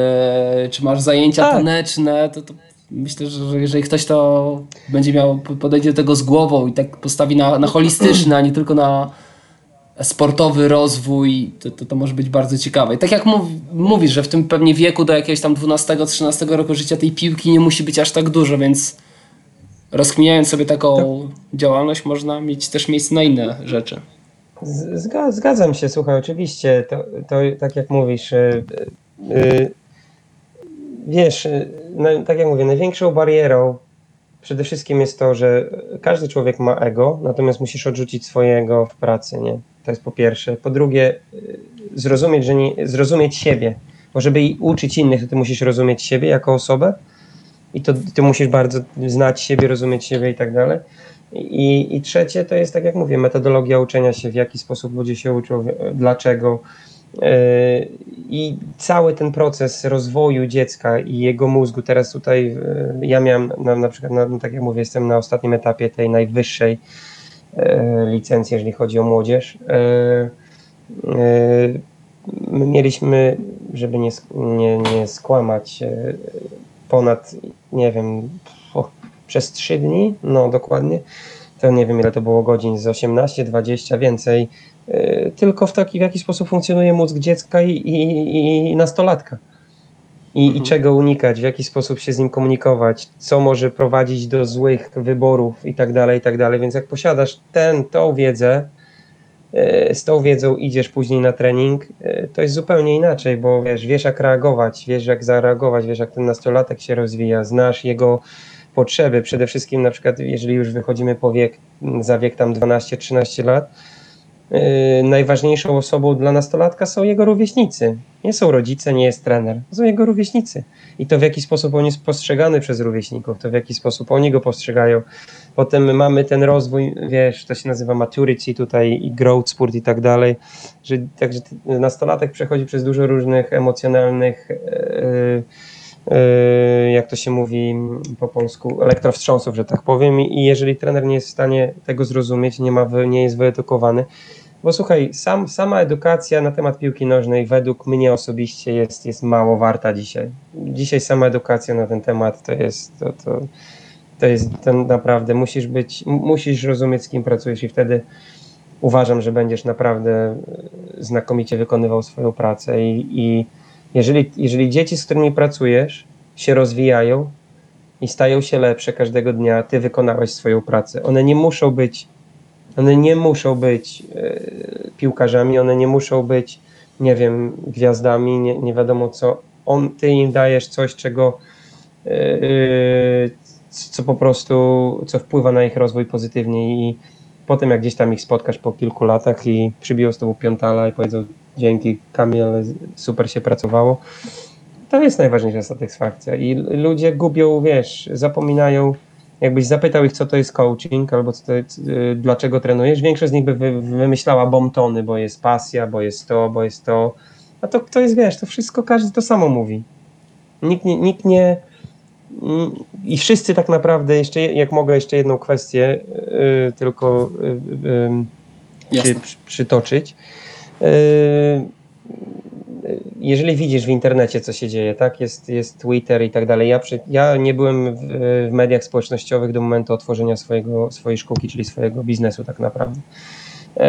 czy masz zajęcia Tak. taneczne, to, to myślę, że jeżeli ktoś to będzie miał, podejdzie do tego z głową i tak postawi na, na holistyczny, a nie tylko na sportowy rozwój, to, to, to może być bardzo ciekawe. I tak jak mów, mówisz, że w tym pewnie wieku do jakiegoś tam 12-13 roku życia tej piłki nie musi być aż tak dużo, więc rozkminiając sobie taką działalność można mieć też miejsce na inne rzeczy. Zgadzam się, słuchaj, oczywiście, to, to tak jak mówisz, y, y, wiesz, y, na, tak jak mówię, największą barierą przede wszystkim jest to, że każdy człowiek ma ego, natomiast musisz odrzucić swojego w pracy, nie? To jest po pierwsze. Po drugie, y, zrozumieć, że nie, zrozumieć siebie, bo żeby uczyć innych, to ty musisz rozumieć siebie jako osobę i to ty musisz bardzo znać siebie, rozumieć siebie i tak dalej. I, I trzecie to jest, tak jak mówię, metodologia uczenia się, w jaki sposób ludzie się uczą, w- dlaczego. Yy, I cały ten proces rozwoju dziecka i jego mózgu, teraz tutaj yy, ja miałem na, na przykład, na, no tak jak mówię, jestem na ostatnim etapie tej najwyższej licencji, jeżeli chodzi o młodzież. My mieliśmy, żeby nie, nie, nie skłamać, ponad, nie wiem, przez 3 dni, no dokładnie, to nie wiem ile to było godzin, z 18, 20, więcej, yy, tylko w taki, w jaki sposób funkcjonuje mózg dziecka i, i, i nastolatka. I, I czego unikać, w jaki sposób się z nim komunikować, co może prowadzić do złych wyborów i tak dalej, i tak dalej. Więc jak posiadasz ten, tą wiedzę, e, z tą wiedzą idziesz później na trening, e, to jest zupełnie inaczej, bo wiesz, wiesz jak reagować, wiesz jak zareagować, wiesz jak ten nastolatek się rozwija, znasz jego potrzeby. Przede wszystkim na przykład, jeżeli już wychodzimy po wiek, za wiek tam 12-13 lat, yy, najważniejszą osobą dla nastolatka są jego rówieśnicy. Nie są rodzice, nie jest trener, są jego rówieśnicy. I to w jaki sposób on jest postrzegany przez rówieśników, to w jaki sposób oni go postrzegają. Potem mamy ten rozwój, wiesz, to się nazywa maturity tutaj i growth sport i tak dalej, że także nastolatek przechodzi przez dużo różnych emocjonalnych Yy, jak to się mówi po polsku, elektrowstrząsów, że tak powiem. I jeżeli trener nie jest w stanie tego zrozumieć, nie, ma, nie jest wyedukowany, bo słuchaj, sam, sama edukacja na temat piłki nożnej według mnie osobiście jest, jest mało warta dzisiaj. Dzisiaj sama edukacja na ten temat to jest, to, to, to jest naprawdę, musisz być, musisz rozumieć z kim pracujesz i wtedy uważam, że będziesz naprawdę znakomicie wykonywał swoją pracę i, i jeżeli, jeżeli dzieci, z którymi pracujesz, się rozwijają i stają się lepsze każdego dnia, ty wykonałeś swoją pracę. One nie muszą być, one nie muszą być e, piłkarzami, one nie muszą być, nie wiem, gwiazdami, nie, nie wiadomo co. On, ty im dajesz coś, czego e, co po prostu, co wpływa na ich rozwój pozytywnie i potem jak gdzieś tam ich spotkasz po kilku latach i przybiją z tobą piątala i powiedzą dzięki Kamil, super się pracowało. To jest najważniejsza satysfakcja. I ludzie gubią, wiesz, zapominają, jakbyś zapytał ich, co to jest coaching, albo co to, dlaczego trenujesz, większość z nich by wymyślała bombtony, bo jest pasja, bo jest to, bo jest to. A to kto jest, wiesz, to wszystko każdy to samo mówi. Nikt nie, nikt nie i wszyscy tak naprawdę, jeszcze jak mogę jeszcze jedną kwestię yy, tylko yy, yy, przy, przytoczyć. Yy, jeżeli widzisz w internecie, co się dzieje, tak, jest, jest Twitter i tak dalej. Ja, przy, ja nie byłem w, w, mediach społecznościowych do momentu otworzenia swojego, swojej szkółki, czyli swojego biznesu, tak naprawdę. Yy,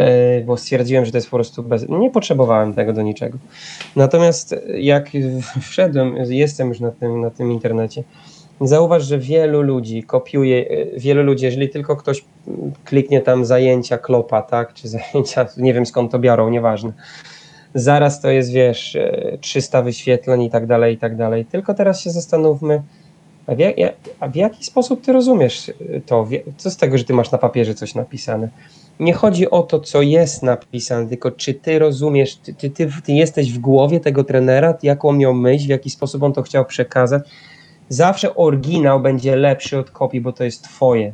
bo stwierdziłem, że to jest po prostu bez. Nie potrzebowałem tego do niczego. Natomiast jak wszedłem, jestem już na tym, na tym internecie, Zauważ, że wielu ludzi kopiuje, e, wielu ludzi, jeżeli tylko ktoś kliknie tam zajęcia klopa, tak, czy zajęcia, nie wiem skąd to biorą, nieważne. Zaraz to jest, wiesz, 300 e, wyświetleń i tak dalej, i tak dalej. Tylko teraz się zastanówmy, a w, a w jaki sposób ty rozumiesz to? Co z tego, że ty masz na papierze coś napisane? Nie chodzi o to, co jest napisane, tylko czy ty rozumiesz, ty, ty, ty, ty jesteś w głowie tego trenera, jaką miał myśl, w jaki sposób on to chciał przekazać zawsze oryginał będzie lepszy od kopii, bo to jest twoje.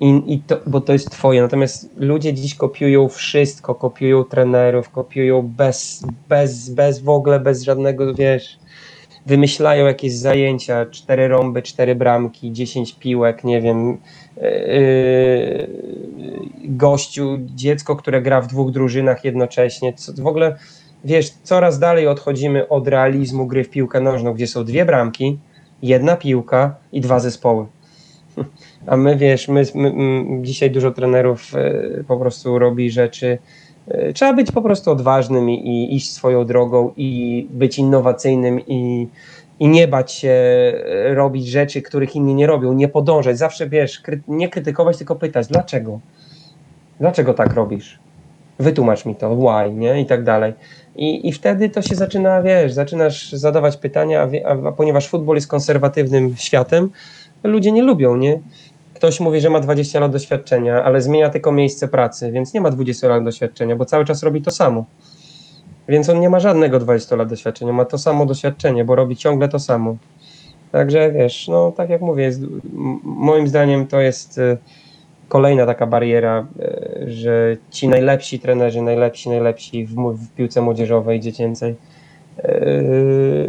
I, i to, bo to jest twoje. Natomiast ludzie dziś kopiują wszystko, kopiują trenerów, kopiują bez, bez, bez w ogóle, bez żadnego, wiesz, wymyślają jakieś zajęcia, cztery rąby, cztery bramki, dziesięć piłek, nie wiem, yy, gościu, dziecko, które gra w dwóch drużynach jednocześnie, co, w ogóle wiesz, coraz dalej odchodzimy od realizmu gry w piłkę nożną, gdzie są dwie bramki, jedna piłka i dwa zespoły. A my, wiesz, my, my, my dzisiaj dużo trenerów y, po prostu robi rzeczy. Y, trzeba być po prostu odważnym i, i, iść swoją drogą i być innowacyjnym i, i nie bać się e, robić rzeczy, których inni nie robią, nie podążać. Zawsze, wiesz, kry, nie krytykować, tylko pytać, dlaczego? Dlaczego tak robisz? Wytłumacz mi to, why, nie? I tak dalej. I, I wtedy to się zaczyna, wiesz, zaczynasz zadawać pytania, a, a, a ponieważ futbol jest konserwatywnym światem, ludzie nie lubią, nie? Ktoś mówi, że ma 20 lat doświadczenia, ale zmienia tylko miejsce pracy, więc nie ma 20 lat doświadczenia, bo cały czas robi to samo. Więc on nie ma żadnego 20 lat doświadczenia, ma to samo doświadczenie, bo robi ciągle to samo. Także wiesz, no tak jak mówię, jest, moim zdaniem to jest y, kolejna taka bariera, e, że ci najlepsi trenerzy, najlepsi, najlepsi w, w piłce młodzieżowej, dziecięcej e,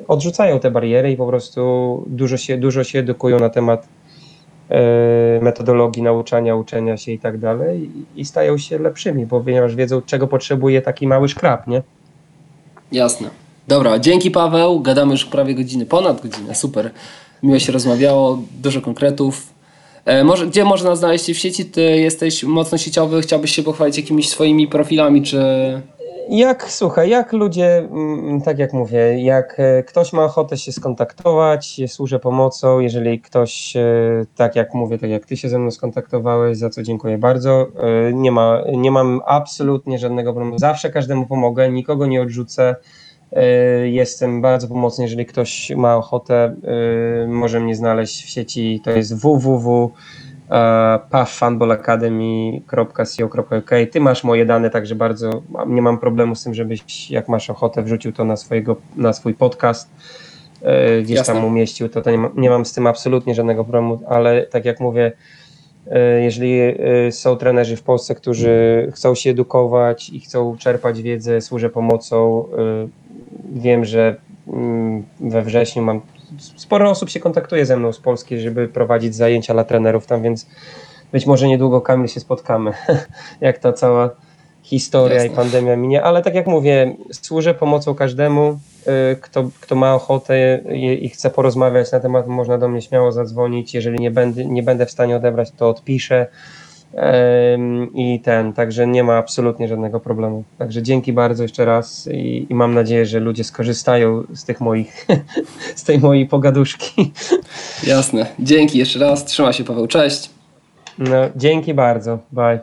odrzucają te bariery i po prostu dużo się, dużo się edukują na temat e, metodologii nauczania, uczenia się i tak dalej i stają się lepszymi, ponieważ wiedzą, czego potrzebuje taki mały szkrab, nie? Jasne. Dobra, dzięki Paweł. Gadamy już prawie godziny, ponad godzinę. Super. Miło się rozmawiało, dużo konkretów. E, może, gdzie można znaleźć Cię w sieci? Ty jesteś mocno sieciowy, chciałbyś się pochwalić jakimiś swoimi profilami, czy... Jak, słuchaj, jak ludzie, mm, tak jak mówię, jak e, ktoś ma ochotę się skontaktować, służę pomocą, jeżeli ktoś, e, tak jak mówię, tak jak ty się ze mną skontaktowałeś, za co dziękuję bardzo, nie, ma, nie mam absolutnie żadnego problemu, zawsze każdemu pomogę, nikogo nie odrzucę, jestem bardzo pomocny, jeżeli ktoś ma ochotę, e, może mnie znaleźć w sieci, to jest www e. Ty masz moje dane, także bardzo nie mam problemu z tym, żebyś jak masz ochotę wrzucił to na, swojego, na swój podcast, e, gdzieś Jasne. tam umieścił, to, to nie, ma, nie mam z tym absolutnie żadnego problemu, ale tak jak mówię, e, jeżeli e, są trenerzy w Polsce, którzy chcą się edukować i chcą czerpać wiedzę, służę pomocą, e, wiem, że mm, we wrześniu mam sporo osób się kontaktuje ze mną z Polski, żeby prowadzić zajęcia dla trenerów tam, więc być może niedługo Kamil się spotkamy, jak ta cała historia Jasne. i pandemia minie, ale tak jak mówię, służę pomocą każdemu, y, kto, kto ma ochotę i, i chce porozmawiać na temat, można do mnie śmiało zadzwonić, jeżeli nie będę, nie będę w stanie odebrać, to odpiszę i ten, także nie ma absolutnie żadnego problemu. Także dzięki bardzo jeszcze raz i, i mam nadzieję, że ludzie skorzystają z tych moich, z tej mojej pogaduszki. Jasne. Dzięki jeszcze raz. Trzyma się Paweł. Cześć. No, dzięki bardzo. Bye.